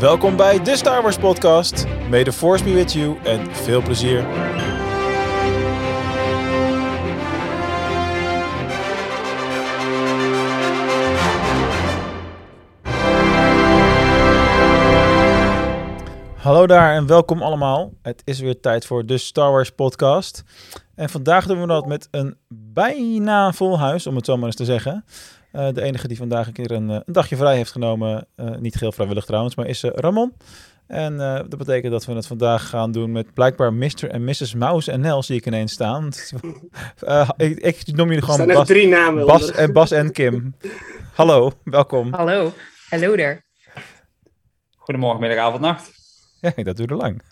Welkom bij de Star Wars podcast. May the force be with you en veel plezier. Hallo daar en welkom allemaal. Het is weer tijd voor de Star Wars podcast. En vandaag doen we dat met een bijna vol huis, om het zo maar eens te zeggen. Uh, de enige die vandaag een keer een, eh, een dagje vrij heeft genomen, uh, niet geheel vrijwillig trouwens, maar is Ramon. En dat betekent dat we het vandaag gaan doen met blijkbaar Mr. en Mrs. Mouse en Nel zie ik ineens staan. ik, ik, noem jullie gewoon Bas, drie namen Bas, en Bas en Kim. Hallo, welkom. Hallo, hallo daar. Goedemorgen, middag, avond, nacht. Ja, dat duurde lang.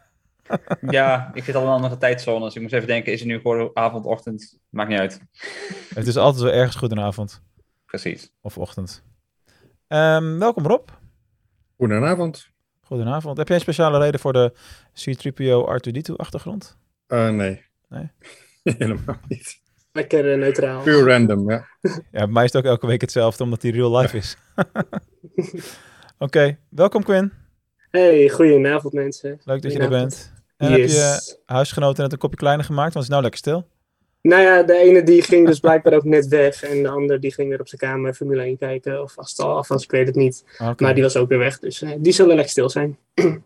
ja, ik zit al in een andere tijdzone, dus ik moest even denken, is het nu gewoon avond, ochtend? Maakt niet uit. Het is altijd wel ergens goed een avond. Precies. Of ochtend. Um, welkom Rob. Goedenavond. Goedenavond. Heb jij een speciale reden voor de C-3PO R2-D2 achtergrond? Uh, nee. Nee? Helemaal niet. Lekker uh, neutraal. Puur random, ja. ja, bij mij is het ook elke week hetzelfde, omdat die real life is. Oké, okay. welkom Quinn. Hey, goedenavond mensen. Leuk dat je er bent. En yes. heb je huisgenoten net een kopje kleiner gemaakt, want het is nou lekker stil. Nou ja, de ene die ging dus blijkbaar ook net weg. En de ander die ging weer op zijn kamer Formule 1 kijken. Of vast al, alvast, ik weet het niet. Okay. Maar die was ook weer weg. Dus uh, die zullen lekker stil zijn. Oké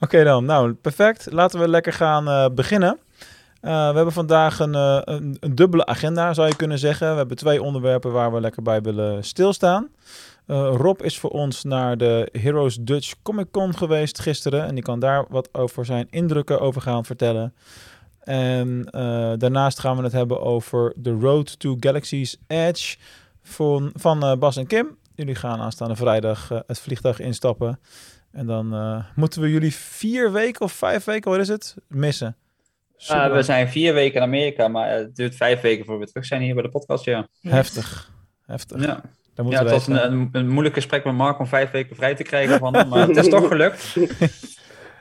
okay dan, nou perfect. Laten we lekker gaan uh, beginnen. Uh, we hebben vandaag een, een, een, dubbele agenda, zou je kunnen zeggen. We hebben twee onderwerpen waar we lekker bij willen stilstaan. Rob is voor ons naar de Heroes Dutch Comic Con geweest gisteren. En die kan daar wat over zijn indrukken over gaan vertellen. En uh, daarnaast gaan we het hebben over The Road to Galaxy's Edge van, van uh, Bas en Kim. Jullie gaan aanstaande vrijdag het vliegtuig instappen. En dan moeten we jullie vier weken of vijf weken, wat is het, missen. we zijn vier weken in Amerika, maar het duurt vijf weken voor we terug zijn hier bij de podcast, ja. Heftig, heftig. Ja. Ja, het was een, een, een, moeilijk gesprek met Mark om vijf weken vrij te krijgen van hem, maar het is toch gelukt.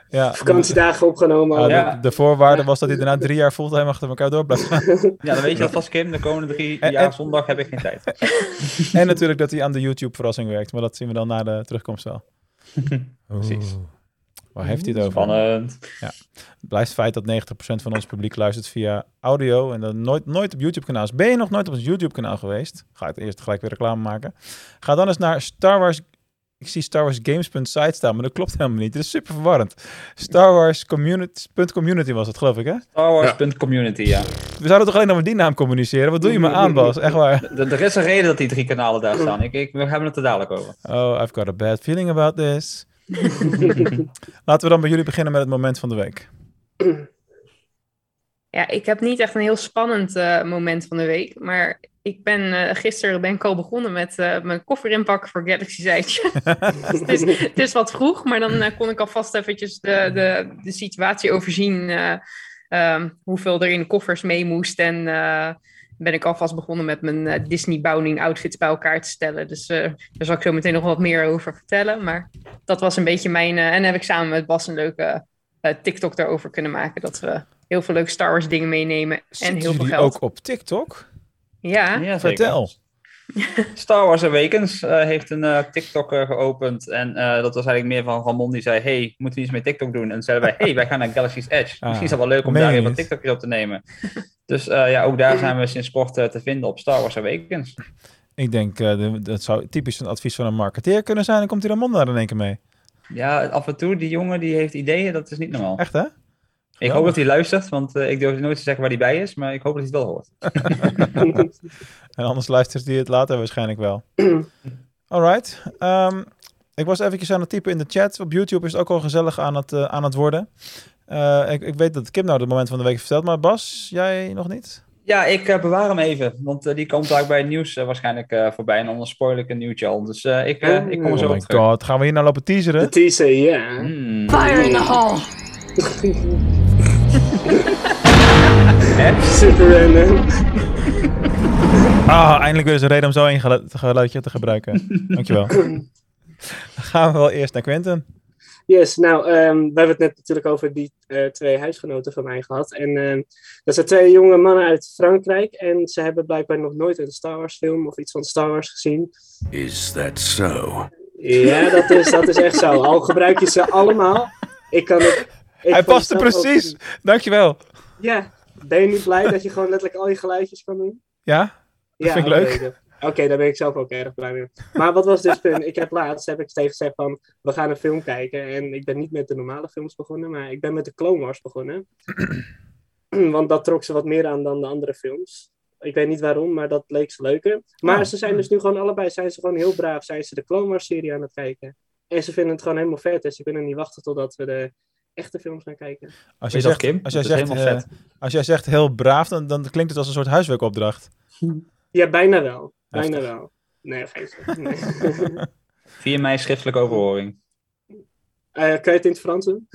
Ja, Vakantiedagen opgenomen. Ja. de, de, voorwaarde was dat hij daarna drie jaar fulltime achter elkaar door blijft. Ja, dan weet je alvast Kim, de komende drie en, jaar en, zondag heb ik geen tijd. en natuurlijk dat hij aan de YouTube verrassing werkt, maar dat zien we dan na de terugkomst wel. Precies. Waar heeft hij het over? Spannend. Ja. Het blijft feit dat 90% van ons publiek luistert via audio en dan nooit, nooit op YouTube-kanaal is. Ben je nog nooit op ons YouTube-kanaal geweest? Ga ik eerst gelijk weer reclame maken. Ga dan eens naar Star Wars. Ik zie Star Wars Games.site staan, maar dat klopt helemaal niet. Het is super verwarrend. Star Wars Community, community was het, geloof ik, hè? Star Wars.community, ja. We zouden toch alleen nog met die naam communiceren? Wat doe je me aan, Bas? Echt waar. Er is een reden dat die drie kanalen daar staan. Ik, ik, we hebben het er dadelijk over. Oh, I've got a bad feeling about this. Laten we dan bij jullie beginnen met het moment van de week. Ja, ik heb niet echt een heel spannend uh, moment van de week. Maar ik ben uh, gisteren ben ik al begonnen met uh, mijn koffer inpakken voor Galaxy Edge. dus het, is, het, is, wat vroeg, maar dan kon ik alvast eventjes de, de, de situatie overzien. Um, hoeveel er in koffers mee moest. En ben ik alvast begonnen met mijn Disney Bounding outfits bij elkaar te stellen. Dus daar zal ik zo meteen nog wat meer over vertellen. Maar dat was een beetje mijn... en heb ik samen met Bas een leuke TikTok daarover kunnen maken. Dat we heel veel leuke Star Wars dingen meenemen. Zitten en heel veel geld. ook op TikTok? Ja. ja Vertel. Star Wars Awakens uh, heeft een uh, TikTok uh, geopend. En dat was eigenlijk meer van Ramon die zei: Hey, moeten we iets met TikTok doen? En zeiden wij: Hey, wij gaan naar Galaxy's Edge. Ah, Misschien is het wel leuk om daar even een TikTok op te nemen. Dus ja, ook daar zijn we sinds kort te vinden op Star Wars Awakens. Ik denk dat zou typisch een advies van een marketeer kunnen zijn. Dan komt die Ramon daar in één keer mee. Ja, af en toe, die jongen die heeft ideeën, dat is niet normaal. Echt hè? Ik hoop dat hij luistert, want uh, ik durf nooit te zeggen waar hij bij is, maar ik hoop dat hij het wel hoort. en anders luistert hij het later waarschijnlijk wel. Alright. Um, ik was eventjes aan het typen in de chat. Op YouTube is het ook al gezellig aan het, uh, aan het worden. Uh, ik, ik, weet dat Kim nou het moment van de week vertelt, maar Bas, jij nog niet? Ja, ik bewaar hem even, want die komt daar bij het nieuws waarschijnlijk voorbij. En anders spoil ik een nieuwtje al. Dus ik, ik kom er zo oh my terug. god, gaan we hier nou lopen teaseren? De teaser, ja. Mm. Fire in the hole! Super random. Ah, eindelijk weer eens een reden om zo een geluidje te gebruiken. Dankjewel. Dan gaan we wel eerst naar Quentin. Yes, nou, um, we hebben het net natuurlijk over die uh, twee huisgenoten van mij gehad. En um, dat zijn twee jonge mannen uit Frankrijk. En ze hebben blijkbaar nog nooit een Star Wars film of iets van Star Wars gezien. Is that so? Ja, dat is, dat is echt zo. Al gebruik je ze allemaal. Ik kan het. Hij paste ook- precies. Dankjewel. Ja, ben je niet blij dat je gewoon letterlijk al je geluidjes kan doen? Ja? ja, vind ik leuk. dat- Oké, daar ben ik zelf ook erg blij mee. Maar wat was dus punt? Ik heb laatst heb ik tegen gezegd van, we gaan een film kijken. En ik ben niet met de normale films begonnen, maar ik ben met de Clone Wars begonnen. Want dat trok ze wat meer aan dan de andere films. Ik weet niet waarom, maar dat leek ze leuker. Maar Oh. ze zijn dus nu gewoon allebei, zijn ze gewoon heel braaf, zijn ze de Clone Wars serie aan het kijken. En ze vinden het gewoon helemaal vet, dus ze kunnen niet wachten totdat we de echte films gaan kijken. Als jij dat, zegt, Kim? als jij Dat zegt, eh, als jij zegt heel braaf, dan, dan klinkt het als een soort huiswerkopdracht. Ja, bijna wel. Bijna Heftig. wel. Nee, geen nee. 4 mei schriftelijke overhoring. Eh, kan je het in het Frans doen?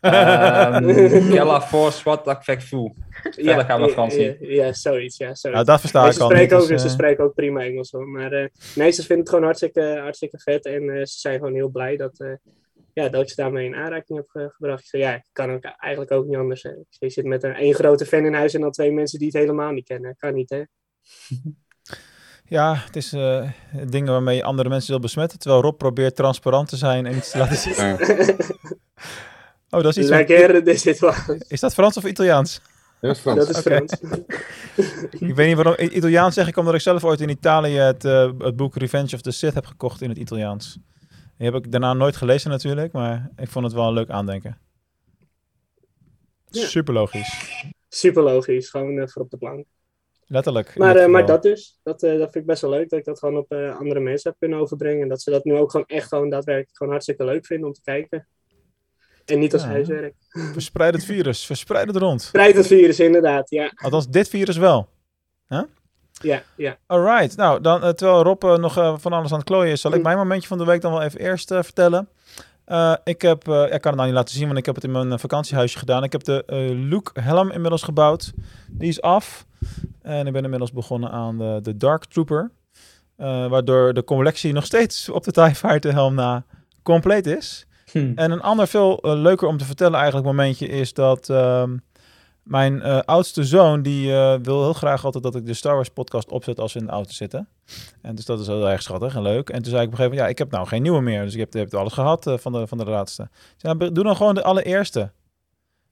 Ehm force what avec vous. Verder gaan we Frans ja, niet. ja, zoiets, ja, zoiets. Nou, dat versta ik ze, al spreken ook, dus, ze eh, spreken ook prima Engels hoor. Maar eh, nee, ze vinden het gewoon hartstikke, hartstikke vet. En eh, ze zijn gewoon heel blij dat, eh, ja, dat ze daarmee in aanraking heb ge- gebracht. Ik zei, ja, ik kan ook eigenlijk ook niet anders. Hè. Je zit met een één grote fan in huis en dan twee mensen die het helemaal niet kennen. Kan niet, hè? Ja, het is eh, dingen waarmee je andere mensen wil besmetten. Terwijl Rob probeert transparant te zijn en iets te laten zien. Ja, Oh, dat is iets. Guerre de situatie. Is dat Frans of Italiaans? dat is Frans. Dat is. Frans. Ik weet niet waarom. Italiaans zeg ik omdat ik zelf ooit in Italië het, eh, het boek Revenge of the Sith heb gekocht in het Italiaans. Die heb ik daarna nooit gelezen natuurlijk, maar ik vond het wel een leuk aandenken. Ja. Super logisch. Super logisch, gewoon voor op de plank. Letterlijk. Maar, eh, maar dat dus, dat, eh, dat vind ik best wel leuk dat ik dat gewoon op eh, andere mensen heb kunnen overbrengen. En dat ze dat nu ook gewoon echt gewoon daadwerkelijk gewoon hartstikke leuk vinden om te kijken. En niet als Ja. huiswerk. Verspreid het virus, verspreid het rond. Strijd het virus, inderdaad. Ja, Althans, dit virus wel. Ja, ja. Alright, nou, dan, eh, terwijl Rob eh, nog eh, van alles aan het klooien is, zal ik Mm. mijn momentje van de week dan wel even eerst vertellen. Ik heb, ik kan het nou niet laten zien, want ik heb het in mijn eh, vakantiehuisje gedaan. Ik heb de Luke helm inmiddels gebouwd. Die is af. En ik ben inmiddels begonnen aan de, de Dark Trooper. Waardoor de collectie nog steeds op de TIE Fighter helm na compleet is. Hm. En een ander veel leuker om te vertellen eigenlijk momentje is dat ehm, mijn eh, oudste zoon, die eh, wil heel graag altijd dat ik de Star Wars podcast opzet als we in de auto zitten. En dus dat is heel erg schattig en leuk. En toen zei ik op een gegeven moment, ja, ik heb nou geen nieuwe meer. Dus ik heb, heb alles gehad eh, van, de, van de laatste. Nou, doe dan gewoon de allereerste.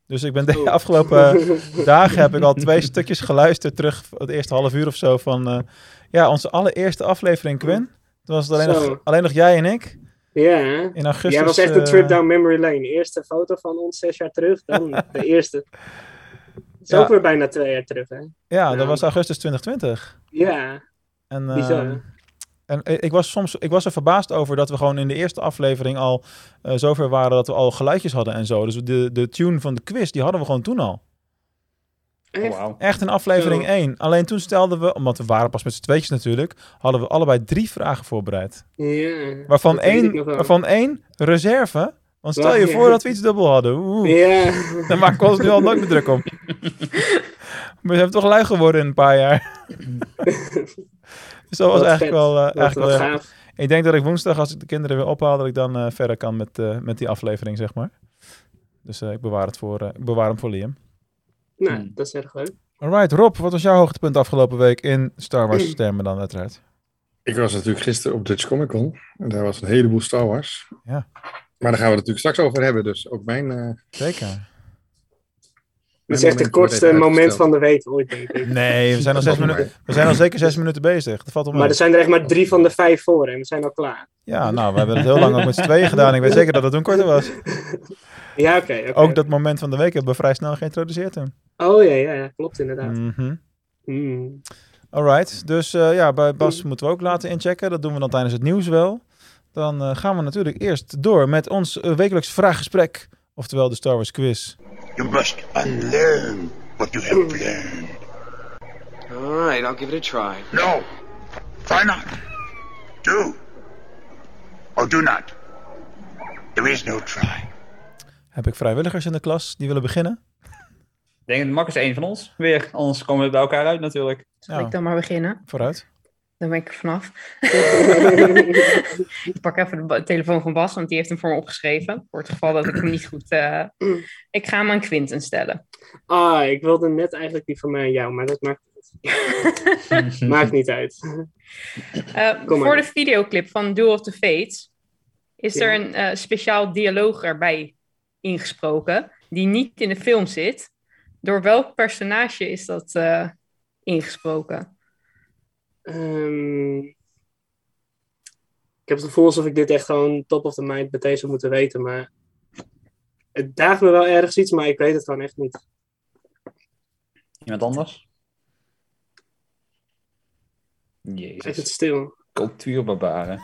Dus ik ben de Oh. afgelopen dagen heb ik al twee stukjes geluisterd terug, het eerste half uur of zo, van ja, onze allereerste aflevering, Quinn. Toen was het alleen, nog, alleen nog jij en ik Ja, in augustus. jij was echt een trip down memory lane. Eerste foto van ons zes jaar terug, dan de eerste. Is Ja. ook weer bijna twee jaar terug, hè? Ja, dat was augustus 2020. Ja, En, Bizar. eh, en ik was soms ik was er verbaasd over dat we gewoon in de eerste aflevering al eh, zover waren dat we al geluidjes hadden en zo. Dus de, de tune van de quiz, die hadden we gewoon toen al. Oh, echt. wauw. Echt in aflevering Zo. 1. Alleen toen stelden we, omdat we waren pas met z'n tweetjes natuurlijk, hadden we allebei drie vragen voorbereid. Ja. Waarvan, één, waarvan één reserve. Want stel je voor dat we iets dubbel hadden. Oeh, Ja. Dan maken we ons nu al nooit meer druk om. we zijn toch lui geworden in een paar jaar. dus dat was Wat eigenlijk vet. wel, eh, eigenlijk wat wel gaaf. Ik denk dat ik woensdag, als ik de kinderen weer ophaal, dat ik dan eh, verder kan met, eh, met die aflevering, zeg maar. Dus eh, ik, bewaar het voor, eh, ik bewaar hem voor Liam. Nou, Hmm. dat is erg leuk. Alright, Rob, wat was jouw hoogtepunt afgelopen week in Star Wars termen dan uiteraard? Ik was natuurlijk gisteren op Dutch Comic Con. En daar was een heleboel Star Wars. Ja. Maar daar gaan we het natuurlijk straks over hebben. Dus ook mijn... eh, Zeker. Dat is echt het kortste even moment van de week ooit, denk ik. Nee, we zijn, al zes Volgens minuten, we zijn al zeker zes minuten bezig. Dat valt. Maar er zijn er echt maar drie van de vijf voor en we zijn al klaar. Ja, nou, we hebben het heel lang ook met z'n tweeën gedaan. Ik weet zeker dat het toen korter was. Ja, oké. oké. Ook dat moment van de week hebben we vrij snel geïntroduceerd toen. Oh ja, ja, ja, klopt inderdaad. Mhm. Hmm. Alright, dus eh, ja, bij Bas moeten we ook laten inchecken. Dat doen we dan tijdens het nieuws wel. Dan eh, gaan we natuurlijk eerst door met ons eh, wekelijks vraaggesprek. Oftewel de Star Wars quiz. You must unlearn what you have learned. All right, I'll give it a try. No. Try not. Do. Or do not. There is no try. Heb ik vrijwilligers in de klas die willen beginnen? Ik denk dat Mark is één van ons weer. Anders komen we bij elkaar uit natuurlijk. Zal Nou, ik dan maar beginnen? vooruit. Dan ben ik er vanaf. ik pak even de telefoon van Bas, want die heeft hem voor me opgeschreven. Voor het geval dat ik hem niet goed... eh, Ik ga hem aan Quinten stellen. Ah, ik wilde net eigenlijk die van mij aan jou, maar dat maakt, maakt niet uit. Eh, voor de videoclip van Duel of the Fates is Ja. er een eh, speciaal dialoog erbij ingesproken, die niet in de film zit. Door welk personage is dat eh, ingesproken? Ehm, ik heb het gevoel alsof ik dit echt gewoon top of the mind meteen zou moeten weten, maar het daagt me wel ergens iets, maar ik weet het gewoon echt niet. Iemand anders? Echt het Jezus, stil. cultuurbarbaren.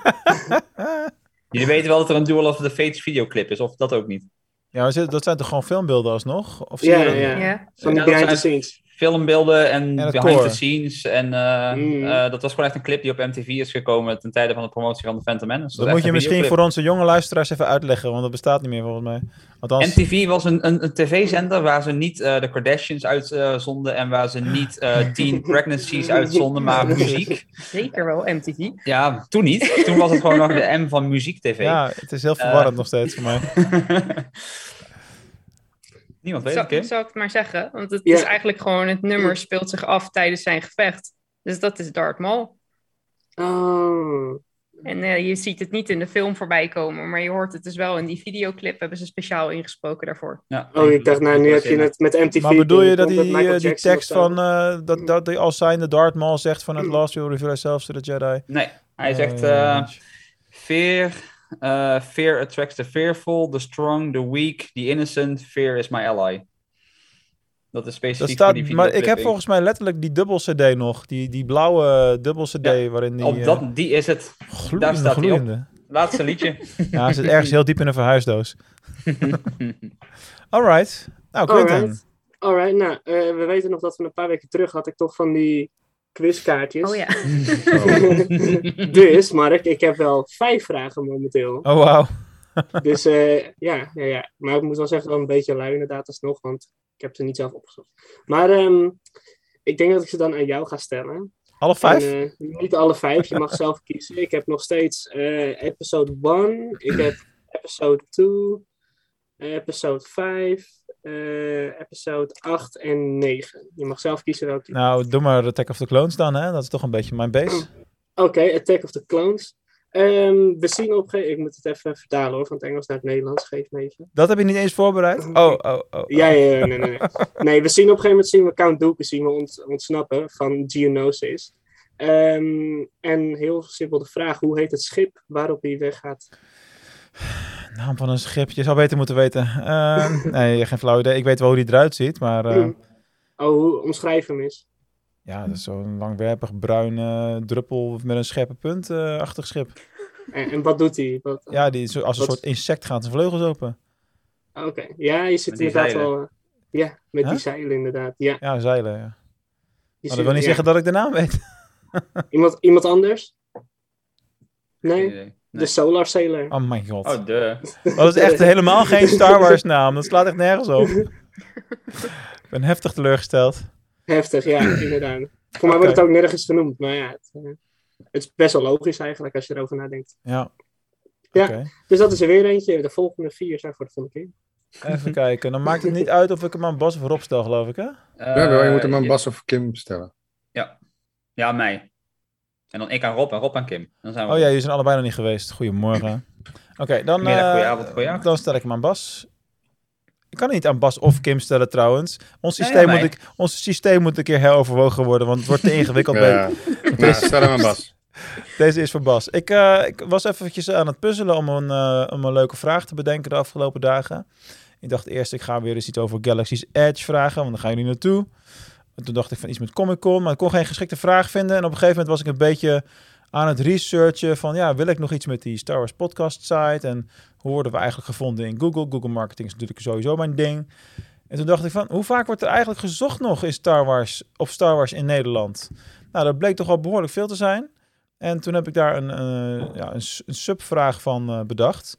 Jullie weten wel dat er een Duel of the Fates videoclip is, of dat ook niet? Ja, dat zijn toch gewoon filmbeelden alsnog? Of Ja, ja, ja. Van dat behind the scenes. Filmbeelden en behind core. the scenes. En eh, Mm. eh, dat was gewoon echt een clip die op MTV is gekomen ten tijde van de promotie van de Phantom Menace. Dat moet je misschien voor onze jonge luisteraars even uitleggen, want dat bestaat niet meer volgens mij. Althans, MTV was een, een, een tv-zender waar ze niet eh, de Kardashians uitzonden en waar ze niet eh teen pregnancies uitzonden, maar muziek. Zeker wel, MTV. Ja, toen niet. Toen was het gewoon nog de M van muziek-tv. ja, het is heel verwarrend nog steeds voor mij. Niemand weet Zal, het, Kim. zal ik het maar zeggen? Want het Ja. is eigenlijk gewoon, het nummer speelt zich af tijdens zijn gevecht. Dus dat is Darth Maul. Oh. En eh, je ziet het niet in de film voorbij komen, maar je hoort het dus wel in die videoclip. Hebben ze speciaal ingesproken daarvoor. Ja, oh, ik dacht, nou, nu heb je het met MTV. Maar bedoel je dat die, eh, die tekst van, eh, dat, dat die als zijnde Darth Maul zegt van het last will reveal ourselves to the Jedi? Nee, hij zegt... Fear, uh, fear attracts the fearful, the strong, the weak, the innocent. Fear is my ally. Dat is specifiek dat voor staat, die maar ik heb volgens mij letterlijk die dubbel CD nog. Die, die blauwe dubbel CD Ja, waarin die Op eh, dat, die is het. gloeiende, daar staat die op. gloeiende. Laatste liedje. Ja, hij zit ergens heel diep in een verhuisdoos. Alright. Nou, Quinten. Alright. Alright, nou, eh, we weten nog dat we een paar weken terug had ik toch van die quizkaartjes. Oh ja. dus, Mark, ik heb wel vijf vragen momenteel. Oh, wauw. Dus eh, ja, ja, ja, maar ik moet wel zeggen, wel een beetje lui inderdaad alsnog, want ik heb ze niet zelf opgezocht. Maar ehm, ik denk dat ik ze dan aan jou ga stellen. Alle vijf? En, eh, niet alle vijf, je mag zelf kiezen. Ik heb nog steeds eh, episode 1, ik heb episode 2, episode 5, eh, episode 8 en 9. Je mag zelf kiezen welke. Nou, doe maar Attack of the Clones dan, hè? Dat is toch een beetje mijn base. Oké, Attack of the Clones. Ehm, we zien op Ik moet het even vertalen hoor, van het Engels naar het Nederlands. Geef me even. Dat heb je niet eens voorbereid? Oh, oh, oh. oh. Ja, ja, ja, nee, nee, nee. Nee, we zien op een gegeven moment zien we Count Dooku zien we ont- ontsnappen van Geonosis. Ehm, en heel simpel de vraag, hoe heet het schip waarop hij weggaat? Naam van een schip. Je zou beter moeten weten. Eh, nee, geen flauw idee. Ik weet wel hoe die eruit ziet, maar... eh, Oh, hoe omschrijf hem eens? ja, dat is zo'n langwerpig bruin eh, druppel met een scherpe punt eh, achtig schip. En, en wat doet hij? Wat- Ja, die, zo- als een Wat- soort insect gaat zijn vleugels open. Oké, ja, je zit Met die inderdaad zeilen. wel... Ja, met die zeilen inderdaad. Ja, Ja, zeilen, ja. je Maar dat wil niet ja. zeggen dat ik de naam weet. Iemand, iemand anders? Nee, Geen de. Solar Sailor. Oh mijn god. Oh, de. Dat is echt helemaal geen Star Wars naam. Dat slaat echt nergens op. ik ben heftig teleurgesteld. Heftig, ja, inderdaad. Voor mij wordt het ook nergens genoemd, maar ja, het, eh, het is best wel logisch eigenlijk als je erover nadenkt. Ja. Ja. Dus dat is er weer eentje. De volgende vier zijn voor de volgende keer. Even kijken. Dan maakt het niet uit of ik hem aan Bas of Rob stel, geloof ik, hè? Eh, ja, wel, je moet hem aan ja- Bas of Kim stellen. Ja, aan mij. En dan ik aan Rob en Rob aan Kim. Dan zijn we Oh ja, jullie zijn allebei nog niet geweest. Goedemorgen. Oké, dan, Middag, eh, dan stel ik hem aan Bas. Ik kan niet aan Bas of Kim stellen trouwens. Ons systeem, moet, ik, ons systeem moet een keer heroverwogen worden, want het wordt te ingewikkeld. bij- Ja, stel hem aan Bas. Deze is voor Bas. Ik, eh, ik was eventjes aan het puzzelen om een, eh, om een leuke vraag te bedenken de afgelopen dagen. Ik dacht eerst, ik ga weer eens iets over Galaxy's Edge vragen, want dan gaan jullie naartoe. En toen dacht ik van iets met Comic Con, maar ik kon geen geschikte vraag vinden. En op een gegeven moment was ik een beetje aan het researchen van, ja, wil ik nog iets met die Star Wars podcast site? En hoe worden we eigenlijk gevonden in Google? Google marketing is natuurlijk sowieso mijn ding. En toen dacht ik van, hoe vaak wordt er eigenlijk gezocht nog in Star Wars, op Star Wars in Nederland? Nou, dat bleek toch al behoorlijk veel te zijn. En toen heb ik daar een, eh, ja, een, een subvraag van eh, bedacht.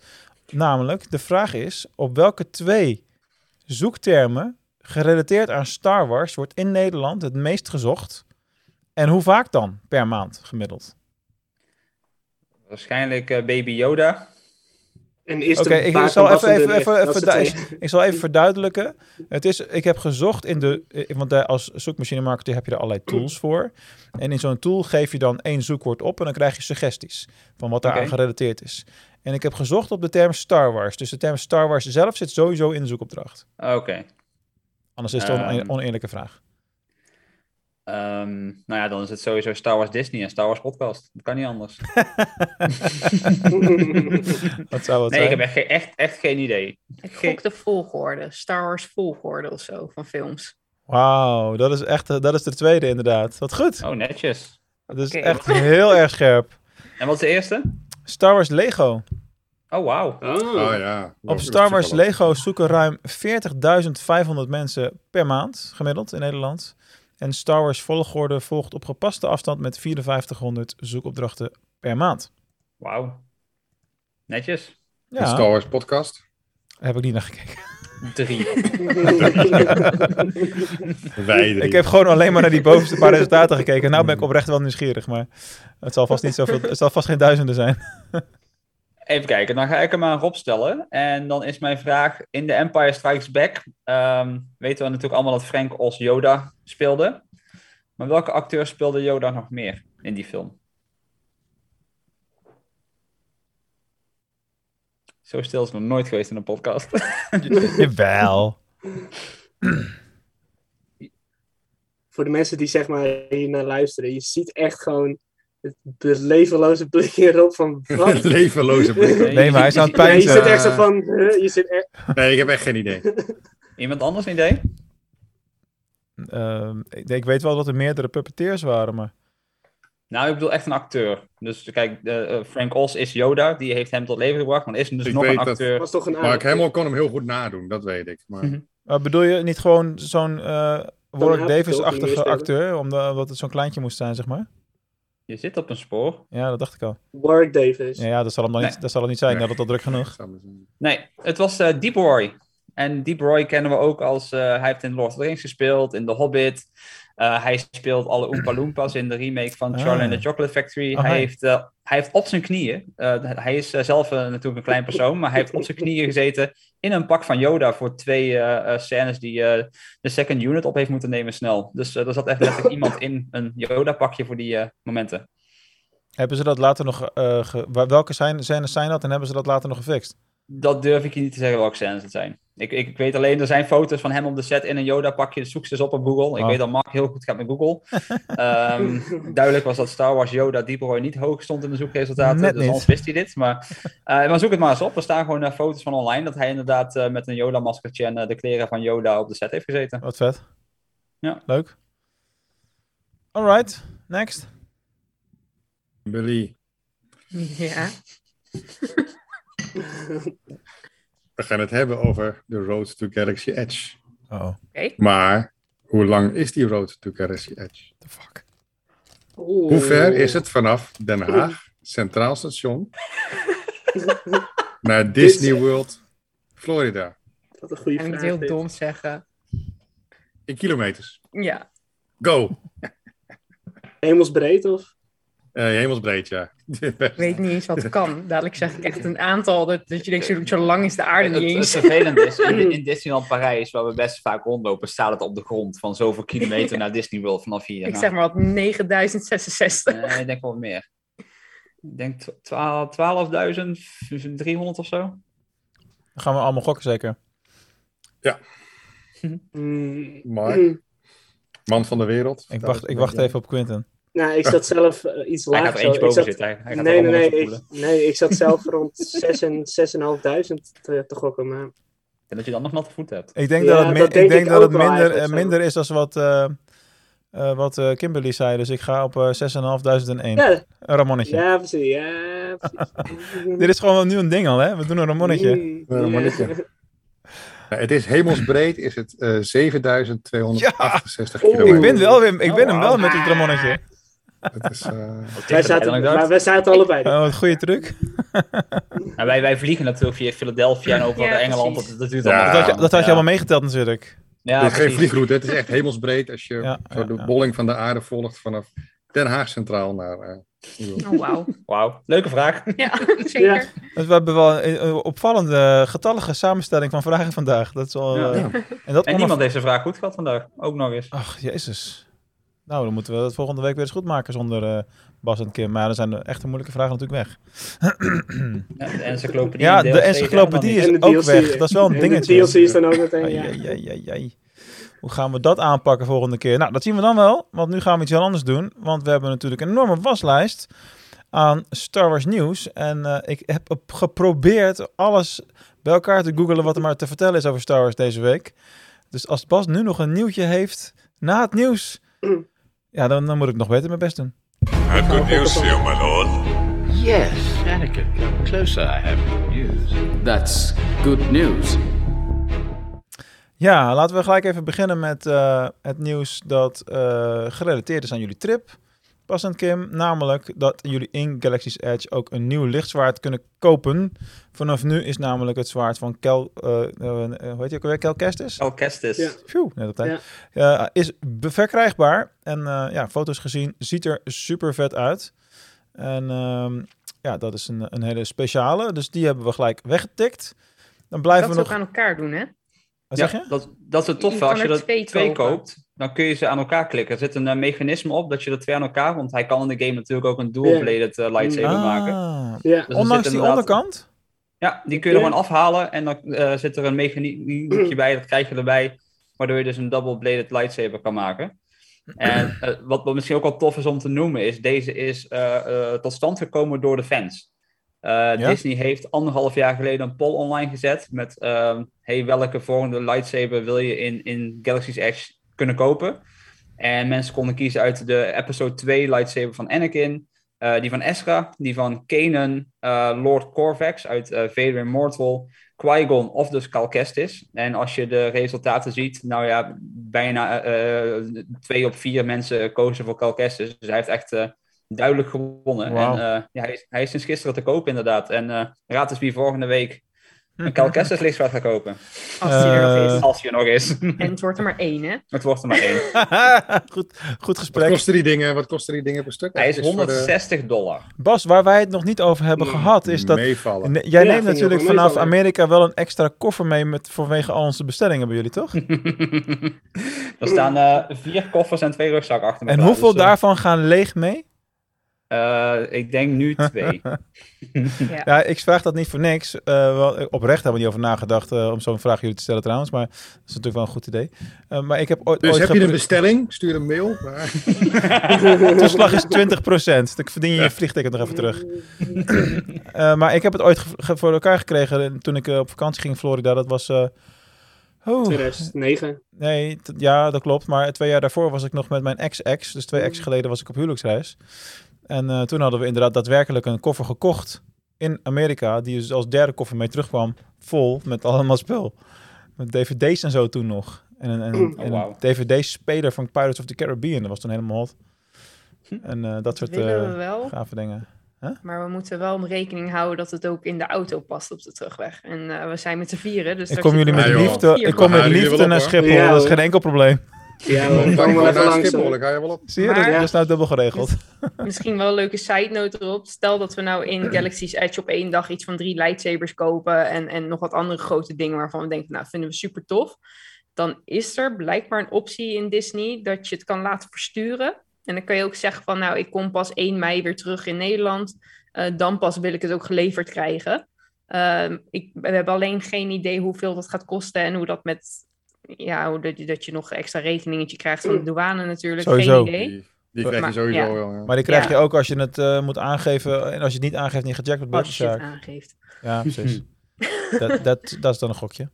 Namelijk, de vraag is, op welke twee zoektermen gerelateerd aan Star Wars wordt in Nederland het meest gezocht? En hoe vaak dan per maand gemiddeld? Waarschijnlijk eh, Baby Yoda. En is Oké, ik zal even, even, even, even, ik zal even verduidelijken. Het is, ik heb gezocht in de, want eh, als zoekmachine marketer heb je er allerlei tools voor. En in zo'n tool geef je dan één zoekwoord op en dan krijg je suggesties van wat daar Oké. aan gerelateerd is. En ik heb gezocht op de term Star Wars. Dus de term Star Wars zelf zit sowieso in de zoekopdracht. Oké. Anders is het een Ehm. one- oneerlijke vraag. Ehm, nou ja, dan is het sowieso Star Wars Disney en Star Wars podcast. Dat kan niet anders. Wat zou het Nee, ik zijn? heb echt, echt, echt geen idee. Ik gok de volgorde. Star Wars volgorde of zo van films. Wauw, dat is echt eh, dat is de tweede inderdaad. Wat goed. Oh, netjes. Dat is echt heel erg scherp. En wat is de eerste? Star Wars Lego. Oh, wauw. Oh. Oh ja. Op Star Wars Lego zoeken ruim 40.500 mensen per maand, gemiddeld in Nederland. En Star Wars volgorde volgt op gepaste afstand met 5400 zoekopdrachten per maand. Wauw. Netjes. Een Star Wars podcast. daar heb ik niet naar gekeken. Drie. Wij drie. Ik heb gewoon alleen maar naar die bovenste paar resultaten gekeken. Nou ben ik oprecht wel nieuwsgierig, maar het zal vast niet zoveel, het zal vast geen duizenden zijn. Even kijken, dan ga ik hem aan Rob stellen. En dan is mijn vraag, in The Empire Strikes Back ehm, weten we natuurlijk allemaal dat Frank Oz Yoda speelde. Maar welke acteur speelde Yoda nog meer in die film? Zo stil is het nog nooit geweest in een podcast. Jawel. Voor de mensen die zeg maar hier naar luisteren, je ziet echt gewoon de levenloze blik in Rob van wat? Levenloze blik. Nee, maar hij is aan het Ja, je pijnzen. zit echt zo van, je zit echt, Nee, ik heb echt geen idee. Iemand anders een idee? Ehm, ik, ik weet wel dat er meerdere puppeteers waren, maar... Nou, ik bedoel echt een acteur. Dus kijk, eh, Frank Oz is Yoda, die heeft hem tot leven gebracht. Maar is dus Ik nog een weet dat- acteur. was toch een Mark Hamill kon hem heel goed nadoen, dat weet ik. Maar Mhm. Bedoel je niet gewoon zo'n eh Warwick Davis-achtige acteur, omdat het zo'n kleintje moest zijn, zeg maar? Je zit op een spoor. Ja, dat dacht ik al. Warwick Davis. Ja, ja dat, zal hem dan Nee. niet, dat zal het niet zijn. Nee. Dat het al druk genoeg. Nee, het was eh, Deep Roy. En Deep Roy kennen we ook als... eh, hij heeft in Lord of the Rings gespeeld, in The Hobbit. Eh, hij speelt alle Oompa Loompas in de remake van Ah. Charlie and the Chocolate Factory. Oh, hij, heeft, eh, hij heeft op zijn knieën... eh, hij is zelf natuurlijk een klein persoon, maar hij heeft op zijn knieën gezeten in een pak van Yoda voor twee scènes die de second unit op heeft moeten nemen snel. Dus er zat echt letterlijk iemand in een Yoda-pakje voor die momenten. Hebben ze dat later nog... welke zijn, scènes zijn dat en hebben ze dat later nog gefixt? Dat durf ik je niet te zeggen welke scènes het zijn. Ik, ik weet alleen, er zijn foto's van hem op de set in een Yoda-pakje. Zoek ze eens op op Google. Ik Oh. weet dat Mark heel goed gaat met Google. Ehm, duidelijk was dat Star Wars Yoda Deep Roy niet hoog stond in de zoekresultaten. Net dus niet. anders wist hij dit. Maar, eh, maar zoek het maar eens op. Er staan gewoon eh, foto's van online dat hij inderdaad eh, met een Yoda-maskertje en de kleren van Yoda op de set heeft gezeten. Wat vet. Ja. Leuk. Alright, next. Billy, Ja. we gaan het hebben over de Road to Galaxy Edge. Oh, Maar hoe lang is die Road to Galaxy Edge? the fuck. Oeh. Hoe ver is het vanaf Den Haag, Centraal Station, naar Disney World, Florida? Wat een goede En vraag. het heel dit. dom zeggen. In kilometers. Ja. Go! Hemelsbreed of? Eh, hemelsbreed, ja. Ik weet niet eens wat kan. Dadelijk zeg ik echt een aantal. Dat, dat je denkt, zo, zo lang is de aarde Het, niet het eens. vervelende is, in, in Disneyland Parijs, waar we best vaak rondlopen, staat het op de grond van zoveel kilometer naar Disney World vanaf hier. Ik Nou, zeg maar wat, 9066. Nee, ik denk wel wat meer. Ik denk twa- 12.300 of zo. Dan gaan we allemaal gokken zeker. Mark? Hmm. Man van de wereld. Ik wacht, ik wacht even op Quinten. Nou, ik zat zelf eh, iets Hij laag. gaat er eentje boven zat- zitten. Hij, hij gaat Nee, nee, nee, nee, ik, nee, ik zat zelf rond 6 en 6.500 te, te gokken. Maar En dat je dan nog natte voeten hebt. Ik denk Ja, dat het, dat denk ik denk ik dat het minder, minder is dan wat, eh, eh, wat Kimberly zei. Dus ik ga op eh 6.501. ja, Een Ramonnetje. ja, precies. Ja, precies. Dit is gewoon nu een ding al, hè? We doen een Ramonnetje. Mm, Een Ramonnetje. Het is hemelsbreed, is het eh 7268 Ja. kilometer. Ik ben, wel weer, ik Oh, ben hem wel met het Ramonnetje. Het is, eh, Wij zaten, maar wij zaten allebei. Oh, wat goede truc. Nou, wij, wij vliegen natuurlijk via Philadelphia en over Ja, naar Engeland. Dat, dat duurt Ja. Dat had je, dat had je Ja. allemaal meegeteld natuurlijk. Ja, het is geen vliegroute, het is echt hemelsbreed als je Ja, zo ja, de ja. bolling van de aarde volgt vanaf Den Haag Centraal naar... eh, New York. Oh, wauw. Wauw, leuke vraag. Ja, zeker. Ja. We hebben wel een, opvallende, getallige samenstelling van vragen vandaag. Dat is wel, Ja. eh. En dat En niemand heeft zijn vraag goed gehad vandaag. Ook nog eens. Ach, jezus. Nou, dan moeten we het volgende week weer eens goed maken zonder uh, Bas en Kim. Maar dan zijn de echte moeilijke vragen natuurlijk weg. ja, de encyclopedie, ja, de encyclopedie is ook weg. Dat is wel een dingetje. De DLC is dan ook meteen, ja. Ja, ja, ja, Hoe gaan we dat aanpakken volgende keer? Nou, dat zien we dan wel. Want nu gaan we iets heel anders doen. Want we hebben natuurlijk een enorme waslijst aan Star Wars nieuws. En uh, ik heb geprobeerd alles bij elkaar te googelen wat er maar te vertellen is over Star Wars deze week. Dus als Bas nu nog een nieuwtje heeft na het nieuws, ja, dan, dan moet ik nog beter mijn best doen. I have good news for you, my lord. Yes, Anakin, come closer. I have good news. That's good news. Ja, laten we gelijk even beginnen met uh, het nieuws dat uh, gerelateerd is aan jullie trip passend, Kim. Namelijk dat jullie in Galaxy's Edge ook een nieuw lichtzwaard kunnen kopen. Vanaf nu is namelijk het zwaard van Kel... Uh, uh, hoe heet je ook alweer? Kel Kestis? Kel Kestis. Ja. Phew, net op tijd. Ja. is verkrijgbaar. En ja, foto's gezien. Ziet er super vet uit. En ehm, ja, dat is een, een hele speciale. Dus die hebben we gelijk weggetikt. Dan blijven dat we nog... aan elkaar doen, hè? Wat zeg je? Dat, dat is het toffe. Als je er twee, twee koopt, dan kun je ze aan elkaar klikken. Er zit een uh, mechanisme op dat je er twee aan elkaar... Want hij kan in de game natuurlijk ook een dual-bladed uh, lightsaber ah, maken. Yeah. Dus Ondanks die onderkant? Ja, die kun je er gewoon afhalen. En dan uh, zit er een mechaniekje bij, dat krijg je erbij. Waardoor je dus een double-bladed lightsaber kan maken. En wat, wat misschien ook wel tof is om te noemen is... Deze is tot stand gekomen door de fans. Ja? Disney heeft anderhalf jaar geleden een poll online gezet met uh, hey, welke volgende lightsaber wil je in, in Galaxy's Edge kunnen kopen. En mensen konden kiezen uit de episode 2 lightsaber van Anakin, uh, die van Ezra, die van Kanan, Lord Corvax uit Vader Immortal, Qui-Gon of dus Cal Kestis. En als je de resultaten ziet, nou ja, bijna twee op vier mensen kozen voor Cal Kestis. Dus hij heeft echt duidelijk gewonnen. En uh, ja, hij, is, hij is sinds gisteren te koop inderdaad. En uh, raad eens wie volgende week een Cal Kestis lichtzwaard gaat kopen. Als hij er nog is. Als hij er nog is. En het wordt er maar één, hè? Het wordt er maar één. goed, goed gesprek. Wat kosten die dingen, wat kosten die dingen per stuk? Hij is 160 de... dollar. Bas, waar wij het nog niet over hebben mm, gehad, is dat... Meevallen. Jij ja, neemt natuurlijk vanaf meevallen. Amerika wel een extra koffer mee met, vanwege al onze bestellingen bij jullie, toch? er staan uh, vier koffers en twee rugzakken achter me. En hoeveel dus, uh... daarvan gaan leeg mee? Uh, ik denk nu twee. ja. ja. ik vraag dat niet voor niks. Uh, wel, oprecht hebben we niet over nagedacht uh, om zo'n vraag jullie te stellen trouwens. Maar dat is natuurlijk wel een goed idee. maar ik heb ooit, dus ooit heb je een bestelling? Stuur een mail. Toeslag is 20%. Dan verdien je je vliegticket nog even terug. maar ik heb het ooit voor elkaar gekregen toen ik op vakantie ging in Florida. Dat was... Oh. 2009. Nee, ja, dat klopt. Maar twee jaar daarvoor was ik nog met mijn ex-ex. Dus twee ex geleden was ik op huwelijksreis. En uh, toen hadden we inderdaad daadwerkelijk een koffer gekocht in Amerika, die dus als derde koffer mee terugkwam, vol met allemaal spul. Met dvd's en zo toen nog. En een, en, oh, wow. een dvd-speler van Pirates of the Caribbean, dat was toen helemaal hot. En uh, dat soort uh, gave dingen. Huh? Maar we moeten wel rekening houden dat het ook in de auto past op de terugweg. En uh, we zijn met z'n vieren. Dus ik kom jullie met liefde, ik kom met liefde naar Schiphol, ja, dat is geen enkel probleem. Ja, we komen wel even langs. Schiphol, ga je wel op. Zie je, maar, dat is nou dubbel geregeld. Misschien wel een leuke side note erop. Stel dat we nou in Galaxy's Edge op één dag iets van drie lightsabers kopen en, en nog wat andere grote dingen waarvan we denken, nou, vinden we super tof. Dan is er blijkbaar een optie in Disney dat je het kan laten versturen. En dan kan je ook zeggen van, nou, ik kom pas 1 mei weer terug in Nederland. Uh, dan pas wil ik het ook geleverd krijgen. Uh, ik, we hebben alleen geen idee hoeveel dat gaat kosten en hoe dat met ja, dat, dat je nog extra rekeningetje krijgt van de douane natuurlijk. Sowieso. Geen idee. Die, die krijg je maar, sowieso. Ja. Maar die krijg je ook als je het uh, moet aangeven. En als je het niet aangeeft, niet gejackt wordt. Als je het aangeeft. Ja, precies. dat, dat, dat is dan een gokje.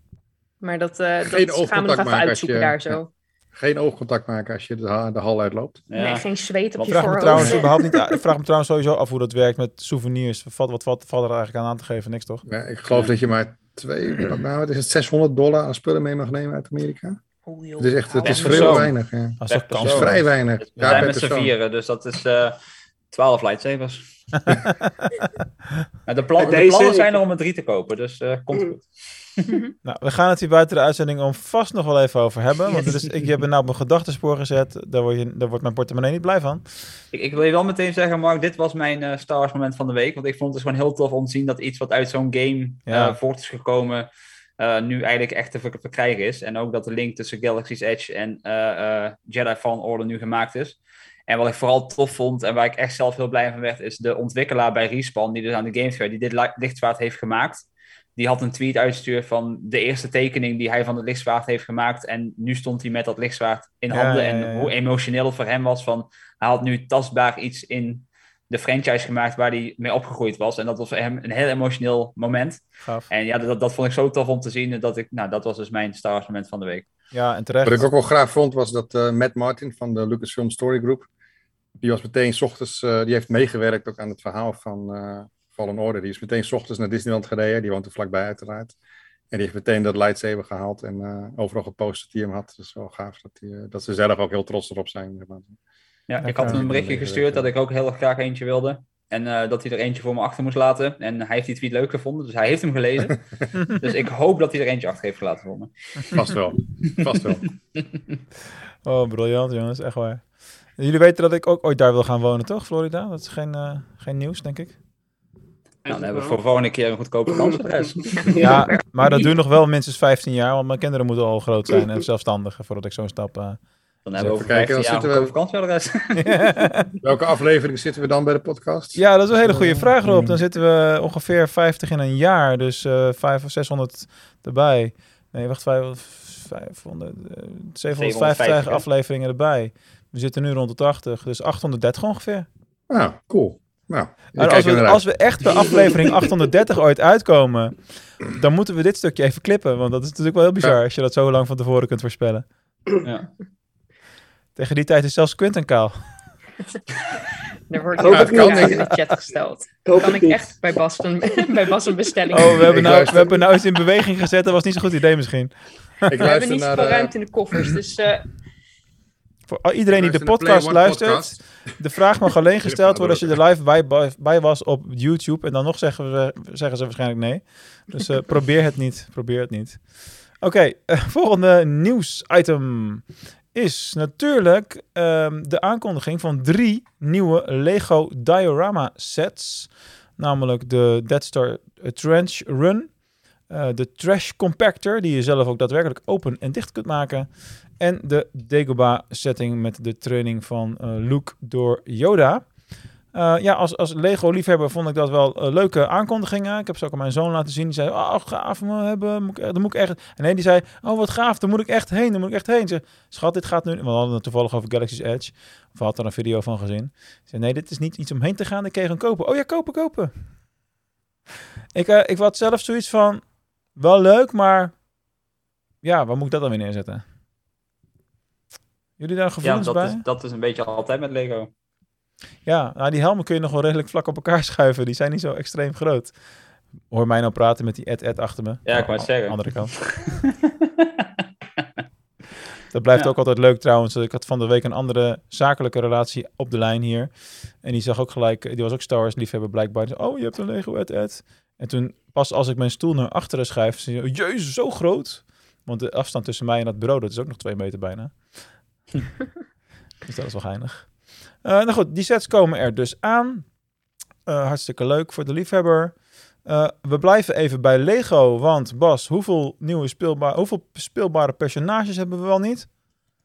Maar dat, uh, dat gaan we nog even uitzoeken je, daar zo. Geen oogcontact maken als je de, de hal uitloopt. Ja. Nee, geen zweet op je vraag me trouwens überhaupt niet. Ik vraag me trouwens sowieso af hoe dat werkt met souvenirs. Wat, wat, wat valt er eigenlijk aan aan te geven? Niks toch? Ja, ik geloof dat je maar twee, nou, het is het 600 dollar aan spullen mee mag nemen uit Amerika. Oh, het is echt, het is vrij weinig. Ja. Als dat is vrij weinig. We ja, met z'n vieren, dus dat is uh, 12 lightsabers. de, plan, de plannen zijn er om er drie te kopen, dus uh, komt goed. nou, we gaan het hier buiten de uitzending om vast nog wel even over hebben. Want is, ik heb er nou op mijn gedachtenspoor gezet. Daar, word je, daar wordt mijn portemonnee niet blij van. Ik, ik wil je wel meteen zeggen, Mark, dit was mijn uh, Star Wars moment van de week. Want ik vond het dus gewoon heel tof om te zien dat iets wat uit zo'n game ja. uh, voort is gekomen nu eigenlijk echt te verkrijgen is. En ook dat de link tussen Galaxy's Edge en Jedi Fallen Order nu gemaakt is. En wat ik vooral tof vond en waar ik echt zelf heel blij van werd, is de ontwikkelaar bij Respawn, die dus aan de games werkt, die dit lichtzwaard heeft gemaakt. Die had een tweet uitgestuurd van de eerste tekening die hij van het lichtzwaard heeft gemaakt. En nu stond hij met dat lichtzwaard in handen. en hoe emotioneel het voor hem was van, hij had nu tastbaar iets in de franchise gemaakt waar hij mee opgegroeid was. En dat was voor hem een heel emotioneel moment. En ja, dat, dat vond ik zo tof om te zien. Dat, ik, nou, dat was dus mijn Star moment van de week. Ja, en terecht. Wat ik ook wel graag vond, was dat uh, Matt Martin van de Lucasfilm Story Group die was meteen s ochtends, uh, die heeft meegewerkt ook aan het verhaal van uh, Fallen Order. Die is meteen s ochtends naar Disneyland gereden, die woont er vlakbij uiteraard. En die heeft meteen dat lightsaber gehaald en uh, overal gepost dat hij hem had. Dus wel gaaf dat, die, dat ze zelf ook heel trots erop zijn. Ja, ik had hem een berichtje gestuurd dat ik ook heel graag eentje wilde. En uh, dat hij er eentje voor me achter moest laten. En hij heeft die tweet leuk gevonden, dus hij heeft hem gelezen. dus ik hoop dat hij er eentje achter heeft gelaten voor me. Vast wel. Vast wel. oh, briljant jongens, echt waar. Jullie weten dat ik ook ooit daar wil gaan wonen, toch? Florida? Dat is geen, uh, geen nieuws, denk ik. Nou, dan hebben we voor volgende keer een goedkope kansadres. ja, maar dat duurt nog wel minstens 15 jaar, want mijn kinderen moeten al groot zijn en zelfstandig voordat ik zo'n stap... Uh, dan hebben we over kijken, jaar een we... vakantieadres. Welke aflevering zitten we dan bij de podcast? Ja, dat is een hele goede vraag, Rob. Dan zitten we ongeveer 50 in een jaar, dus uh, 500 of 600 erbij. Nee, wacht, 500, 500 750 afleveringen erbij. We zitten nu rond de 80, dus 830 ongeveer. Nou, cool. Nou, als, we, als we echt bij aflevering 830 ooit uitkomen, dan moeten we dit stukje even klippen. Want dat is natuurlijk wel heel bizar als je dat zo lang van tevoren kunt voorspellen. Ja. Tegen die tijd is zelfs Quinten kaal. Er wordt ja, kan in de chat gesteld. Kan, kan ik echt bij Bas, een, bij Bas een bestelling Oh, we hebben, nou, we hebben nou iets in beweging gezet. Dat was niet zo'n goed idee misschien. Ik we hebben niet zoveel ruimte in de koffers, dus... Uh, voor iedereen die de podcast luistert, de vraag mag alleen gesteld worden als je er live bij, bij, was op YouTube. En dan nog zeggen, we, zeggen ze waarschijnlijk nee. Dus uh, probeer het niet. Probeer het niet. Oké, okay, uh, volgende nieuwsitem is natuurlijk um, de aankondiging van drie nieuwe Lego diorama sets. Namelijk de Dead Star Trench Run, uh, de Trash Compactor, die je zelf ook daadwerkelijk open en dicht kunt maken. En de Dagobah setting met de training van uh, Luke door Yoda. Uh, ja, als, als Lego-liefhebber vond ik dat wel uh, leuke aankondigingen. Ik heb ze ook aan mijn zoon laten zien. Die zei, oh, gaaf, me hebben, moet ik, moet ik echt... En nee, die zei, oh, wat gaaf, daar moet ik echt heen, daar moet ik echt heen. Ze, schat, dit gaat nu... We hadden het toevallig over Galaxy's Edge. Of had er een video van gezien. Ze zei, nee, dit is niet iets om heen te gaan, ik kreeg een kopen. Oh ja, kopen, kopen. Ik, ik had zelf zoiets van, wel leuk, maar... Ja, waar moet ik dat dan weer neerzetten? Jullie daar gevoelens ja, dat bij? Is, dat is een beetje altijd met Lego. Ja, nou, die helmen kun je nog wel redelijk vlak op elkaar schuiven. Die zijn niet zo extreem groot. Hoor mij nou praten met die Ed-Ed achter me. Ja, ik wou het zeggen. Andere kant. Dat blijft ook altijd leuk trouwens. Ik had van de week een andere zakelijke relatie op de lijn hier. En die zag ook gelijk, die was ook Star Wars liefhebber blijkbaar. Die zei, oh, je hebt een Lego Ed Ed. En toen, pas als ik mijn stoel naar achteren schuif, zei je, jezus, zo groot. Want de afstand tussen mij en dat bureau, dat is ook nog twee meter bijna. dus dat is wel geinig. Uh, nou goed, die sets komen er dus aan. Uh, hartstikke leuk voor de liefhebber. Uh, we blijven even bij Lego, want Bas, hoeveel nieuwe speelbare, hoeveel speelbare personages hebben we wel niet?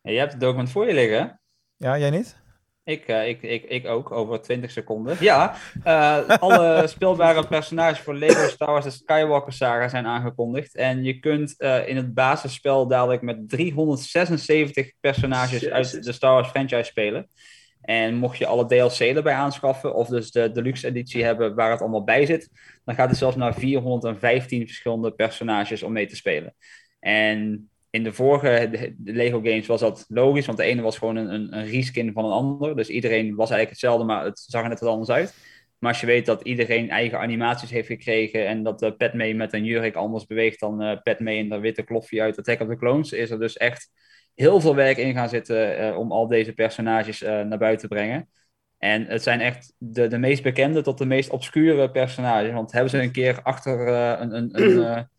Ja, je hebt het document voor je liggen. Ja, jij niet? Ik, uh, ik, ik, ik ook, over 20 seconden. Ja, uh, alle speelbare personages voor Lego Star Wars de Skywalker Saga zijn aangekondigd. En je kunt uh, in het basisspel dadelijk met 376 personages uit de Star Wars franchise spelen. En mocht je alle DLC erbij aanschaffen, of dus de deluxe editie hebben waar het allemaal bij zit, dan gaat het zelfs naar 415 verschillende personages om mee te spelen. En in de vorige de Lego games was dat logisch, want de ene was gewoon een, een, een reskin van een ander. Dus iedereen was eigenlijk hetzelfde, maar het zag er net wat anders uit. Maar als je weet dat iedereen eigen animaties heeft gekregen en dat uh, Padme met een jurk anders beweegt dan uh, Padme in dat witte klofje uit Attack of the Clones, is er dus echt heel veel werk in gaan zitten uh, om al deze personages naar buiten te brengen. En het zijn echt de, de meest bekende tot de meest obscure personages. Want hebben ze een keer achter een, een, een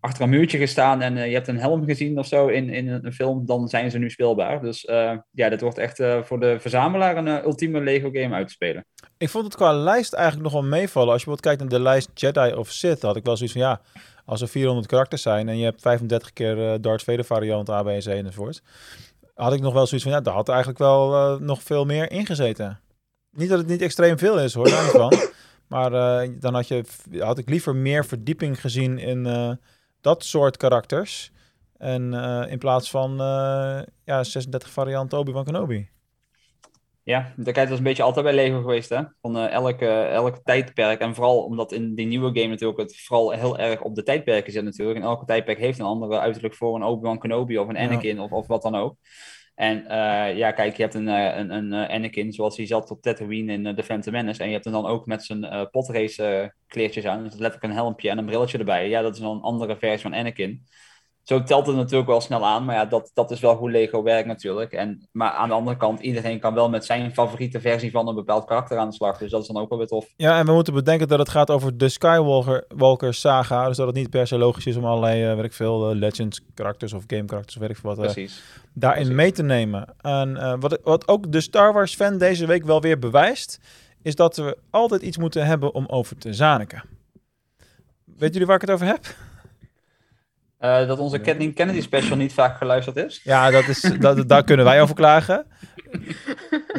achter een muurtje gestaan en uh, je hebt een helm gezien of zo in, in een film, dan zijn ze nu speelbaar. Dus uh, ja, dit wordt echt uh, voor de verzamelaar een ultieme Lego game uit te spelen. Ik vond het qua lijst eigenlijk nog wel meevallen. Als je bijvoorbeeld kijkt naar de lijst Jedi of Sith, had ik wel zoiets van ja, Als er 400 karakters zijn en je hebt 35 keer Darth Vader variant A, B en C enzovoort. Had ik nog wel zoiets van, ja, daar had eigenlijk wel nog veel meer ingezeten. Niet dat het niet extreem veel is hoor. Maar dan had, je, had ik liever meer verdieping gezien in dat soort karakters. En in plaats van ja, 36 varianten Obi-Wan Kenobi. Ja, dat was een beetje altijd bij Lego geweest, hè? Van uh, elke, elke tijdperk. En vooral omdat in die nieuwe game natuurlijk het vooral heel erg op de tijdperken zit natuurlijk. En elke tijdperk heeft een andere uiterlijk voor een Obi-Wan Kenobi of een Anakin of, of wat dan ook. En uh, ja, kijk, je hebt een, een, een Anakin zoals hij zat op Tatooine in The Phantom Menace. En je hebt hem dan ook met zijn uh, potrace kleertjes aan. Dus letterlijk een helmpje en een brilletje erbij. Ja, dat is dan een andere versie van Anakin zo telt het natuurlijk wel snel aan. Maar ja, dat, dat is wel hoe Lego werkt natuurlijk. En, maar aan de andere kant, iedereen kan wel met zijn favoriete versie van een bepaald karakter aan de slag. Dus dat is dan ook wel weer tof. Ja, en we moeten bedenken dat het gaat over de Skywalker Walker saga. Dus dat het niet per se logisch is om allerlei, uh, weet ik veel, uh, Legends karakters of game karakters of weet ik veel wat, uh, daarin Precies. mee te nemen. En wat, wat ook de Star Wars fan deze week wel weer bewijst, is dat we altijd iets moeten hebben om over te zaniken. Weet jullie waar ik het over heb? Uh, dat onze Kathleen Kennedy special niet vaak geluisterd is. Ja, dat is, dat, daar kunnen wij over klagen.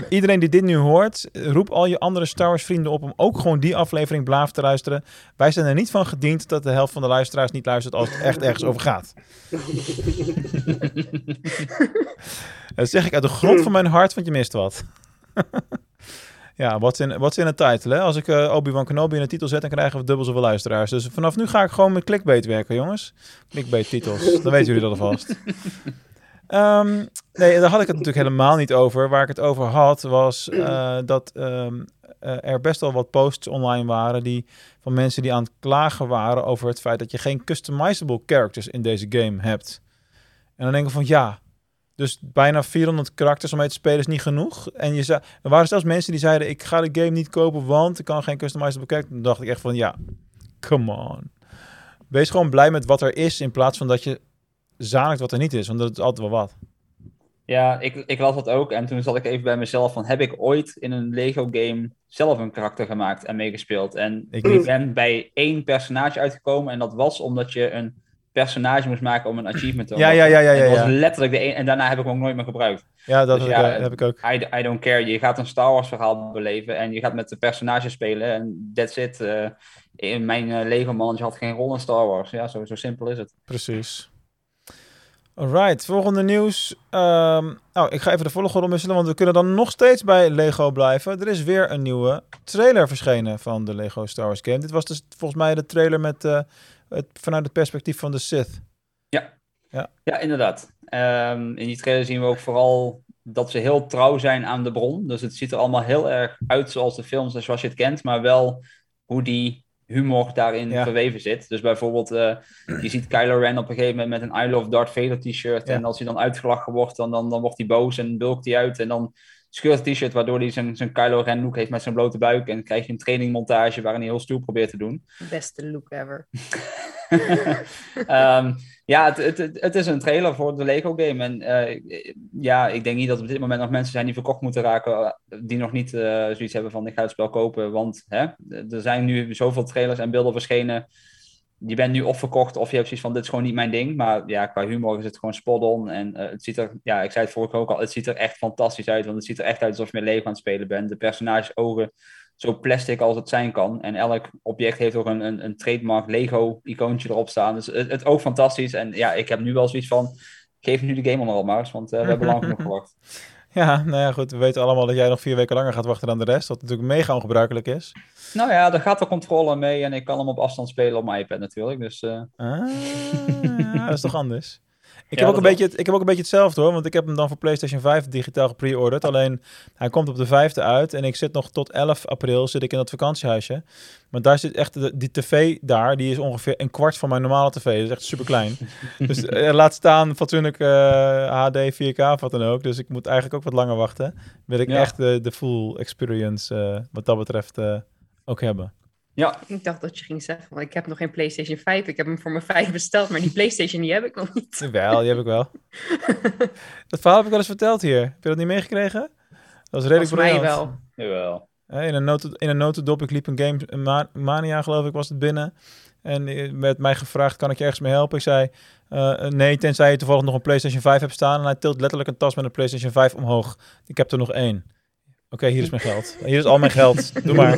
Iedereen die dit nu hoort, roep al je andere Star Wars vrienden op om ook gewoon die aflevering blaaf te luisteren. Wij zijn er niet van gediend dat de helft van de luisteraars niet luistert als het echt ergens over gaat. dat zeg ik uit de grond van mijn hart, want je mist wat. Ja, wat in, wat in de titel, hè? Als ik uh, Obi-Wan Kenobi in de titel zet, dan krijgen we dubbel zoveel luisteraars. Dus vanaf nu ga ik gewoon met clickbait werken, jongens. Clickbait titels, dan weten jullie dat alvast. um, nee, daar had ik het natuurlijk helemaal niet over. Waar ik het over had, was uh, dat um, uh, er best wel wat posts online waren die, van mensen die aan het klagen waren over het feit dat je geen customizable characters in deze game hebt. En dan denk ik van ja, dus bijna 400 karakters om mee te spelen is niet genoeg. En je zei, er waren zelfs mensen die zeiden: Ik ga de game niet kopen, want ik kan geen customizable character. Dan dacht ik echt van: Ja, come on. Wees gewoon blij met wat er is, in plaats van dat je zanikt wat er niet is, want dat is altijd wel wat. Ja, ik, ik las dat ook. En toen zat ik even bij mezelf van... heb ik ooit in een Lego game zelf een karakter gemaakt en meegespeeld? En ik ben bij één personage uitgekomen. En dat was omdat je een personage moest maken om een achievement te ja, ja, ja, ja, ja, Dat was letterlijk de een, en daarna heb ik hem ook nooit meer gebruikt. Ja, dat dus heb, ik, heb, ik, ook. I, I, don't care. Je gaat een Star Wars verhaal beleven en je gaat met de personages spelen en that's it. Uh, in mijn uh, Lego mannetje had geen rol in Star Wars. Ja, zo, zo simpel is het. Precies. Alright, volgende nieuws. Um, nou, ik ga even de volgorde omwisselen, want we kunnen dan nog steeds bij Lego blijven. Er is weer een nieuwe trailer verschenen van de Lego Star Wars game. Dit was dus volgens mij de trailer met uh, het, vanuit het perspectief van de Sith. Ja, ja. ja inderdaad. Um, in die trailer zien we ook vooral dat ze heel trouw zijn aan de bron. Dus het ziet er allemaal heel erg uit zoals de films en zoals je het kent, maar wel hoe die humor daarin verweven zit. Dus bijvoorbeeld, uh, je ziet Kylo Ren op een gegeven moment met een I Love Darth Vader t-shirt. En als hij dan uitgelachen wordt, dan, dan, dan wordt hij boos en bulkt hij uit. En dan scheurt het t-shirt, waardoor hij zijn, zijn Kylo Ren look heeft met zijn blote buik. En krijg je een trainingmontage waarin hij heel stoer probeert te doen. Beste look ever. um, ja, het, is een trailer voor de Lego game. En uh, ja, ik denk niet dat op dit moment nog mensen zijn die verkocht moeten raken. Eh, die nog niet uh, zoiets hebben van ik ga het spel kopen. Want hè, er zijn nu zoveel trailers en beelden verschenen. Je bent nu of verkocht of je hebt zoiets van dit is gewoon niet mijn ding. Maar ja, qua humor is het gewoon spot on. En het ziet er, ja, ik zei het vorige ook al, het ziet er echt fantastisch uit. Want het ziet er echt uit alsof je met Lego aan het spelen bent. De personages ogen zo plastic als het zijn kan. En elk object heeft ook een, een, een trademark Lego-icoontje erop staan. Dus het, het ook fantastisch. En ja, ik heb nu wel zoiets van, geef nu de game onder al maar eens, want uh, we hebben lang genoeg gewacht. Ja, nou ja, goed. We weten allemaal dat jij nog vier weken langer gaat wachten dan de rest. Wat natuurlijk mega ongebruikelijk is. Nou ja, daar gaat de controle mee en ik kan hem op afstand spelen op mijn iPad natuurlijk. Dus, uh... ah, dat is toch anders? Ik, heb ook een beetje, ik heb ook een beetje hetzelfde hoor, want ik heb hem dan voor PlayStation 5 digitaal gepreorderd. Alleen hij komt op de vijfde uit en ik zit nog tot 11 april zit ik in dat vakantiehuisje. Maar daar zit echt, de, die tv daar, die is ongeveer een kwart van mijn normale tv. Dat is echt super klein. dus uh, laat staan fatsoenlijk uh, HD, 4K of wat dan ook. Dus ik moet eigenlijk ook wat langer wachten. Wil ik echt de full experience uh, wat dat betreft ook hebben. Ja. Ik dacht dat je ging zeggen, want ik heb nog geen PlayStation 5. Ik heb hem voor mijn 5 besteld, maar die PlayStation die heb ik nog niet. Wel, die heb ik wel. dat verhaal heb ik wel eens verteld hier. Heb je dat niet meegekregen? Dat was redelijk Volgens mij wel. Jawel. In een, noten, in een notendop, ik liep een game, Mania geloof ik was het binnen. En eh, werd mij gevraagd, kan ik je ergens mee helpen? Ik zei, eh, nee, tenzij je toevallig nog een PlayStation 5 hebt staan. En hij tilt letterlijk een tas met een PlayStation 5 omhoog. Ik heb er nog één. Oké, hier is mijn geld. Hier is al mijn geld. Doe maar.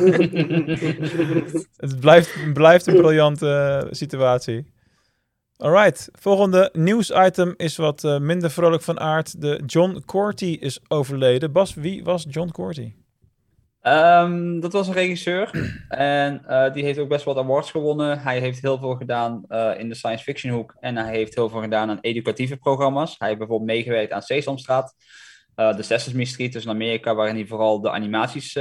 het blijft, blijft een briljante uh, situatie. Alright, volgende nieuwsitem is wat uh, minder vrolijk van aard. De John Corty is overleden. Bas, wie was John Corty? Um, dat was een regisseur en uh, die heeft ook best wat awards gewonnen. Hij heeft heel veel gedaan uh, in de science fiction hoek en hij heeft heel veel gedaan aan educatieve programma's. Hij heeft bijvoorbeeld meegewerkt aan Sesamstraat, de Sesame Street, dus in Amerika, waarin hij vooral de animaties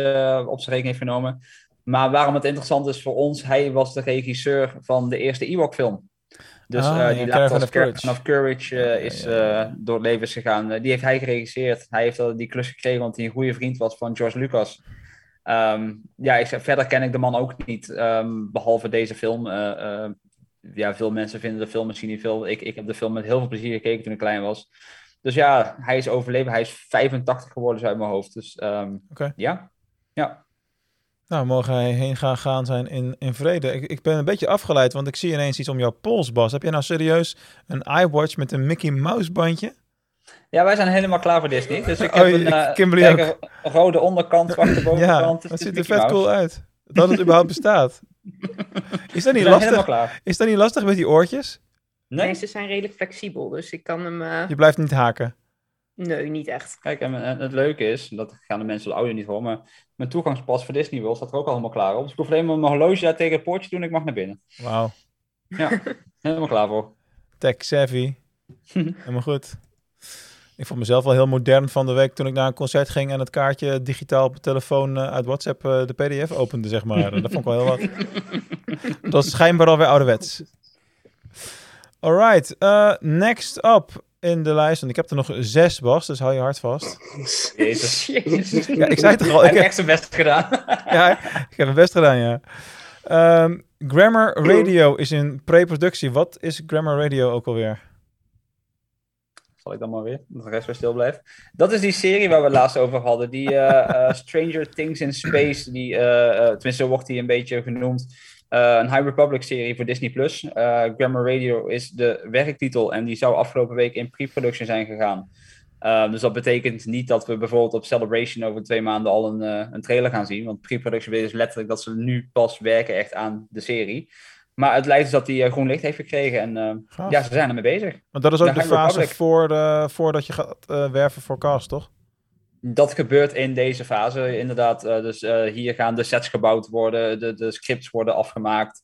op zijn rekening heeft genomen. Maar waarom het interessant is voor ons, hij was de regisseur van de eerste Ewok film. Dus ah, uh, die laat als Courage, of Courage uh, is uh, door het leven is gegaan. die heeft hij geregisseerd. Hij heeft die klus gekregen omdat hij een goede vriend was van George Lucas. Um, ja, ik verder ken ik de man ook niet, um, behalve deze film. ja, veel mensen vinden de film misschien niet veel. Ik, ik heb de film met heel veel plezier gekeken toen ik klein was. Dus ja, hij is overleven. Hij is 85 geworden, zo uit mijn hoofd. Dus um, okay. ja. ja. Nou, mogen hij heen gaan, gaan zijn in, in vrede. Ik, ik ben een beetje afgeleid, want ik zie ineens iets om jouw pols, Bas. Heb je nou serieus een iWatch met een Mickey Mouse bandje? Ja, wij zijn helemaal klaar voor Disney. Dus ik heb oh, een, uh, kijk, een, rode onderkant, zwarte bovenkant. ja, ziet er vet cool uit. Dat het überhaupt bestaat. Is dat niet lastig? Is dat niet lastig met die oortjes? Nee. nee, ze zijn redelijk flexibel, dus ik kan hem... Uh... Je blijft niet haken? Nee, niet echt. Kijk, en, het leuke is, dat gaan de mensen de audio niet horen, maar mijn toegangspas voor Disney World staat er ook allemaal klaar op. Dus ik hoef alleen maar mijn horloge daar tegen het poortje doen en ik mag naar binnen. Wauw. Ja, helemaal klaar voor. Tech savvy. helemaal goed. Ik vond mezelf wel heel modern van de week toen ik naar een concert ging en het kaartje digitaal op mijn telefoon uh, uit WhatsApp de PDF opende, zeg maar. dat vond ik wel heel wat. dat is schijnbaar alweer ouderwets. Alright, uh, next up in de lijst. En ik heb er nog zes, Bas, dus hou je hart vast. Jezus. Ja, ik zei het toch al. Ik heb echt zijn best gedaan. ja, ik heb mijn best gedaan, ja. Um, Grammar Radio is in pre-productie. Wat is Grammar Radio ook alweer? Zal ik dan maar weer, dat de rest weer stil blijft. Dat is die serie waar we het laatst over hadden. Die uh, uh, Stranger Things in Space. Die, uh, tenminste, wordt die een beetje genoemd. Uh, een High Republic serie voor Disney Plus. Uh, Grammar Radio is de werktitel en die zou afgelopen week in pre-production zijn gegaan. Uh, dus dat betekent niet dat we bijvoorbeeld op Celebration over twee maanden al een, een trailer gaan zien. Want pre-production is letterlijk dat ze nu pas werken echt aan de serie. Maar het lijkt dus dat hij groen licht heeft gekregen en ja, ze zijn ermee bezig. Maar dat is ook de, de fase voor, voordat je gaat werven voor cast, toch? Dat gebeurt in deze fase, inderdaad. Uh, dus uh, hier gaan de sets gebouwd worden, de, de scripts worden afgemaakt.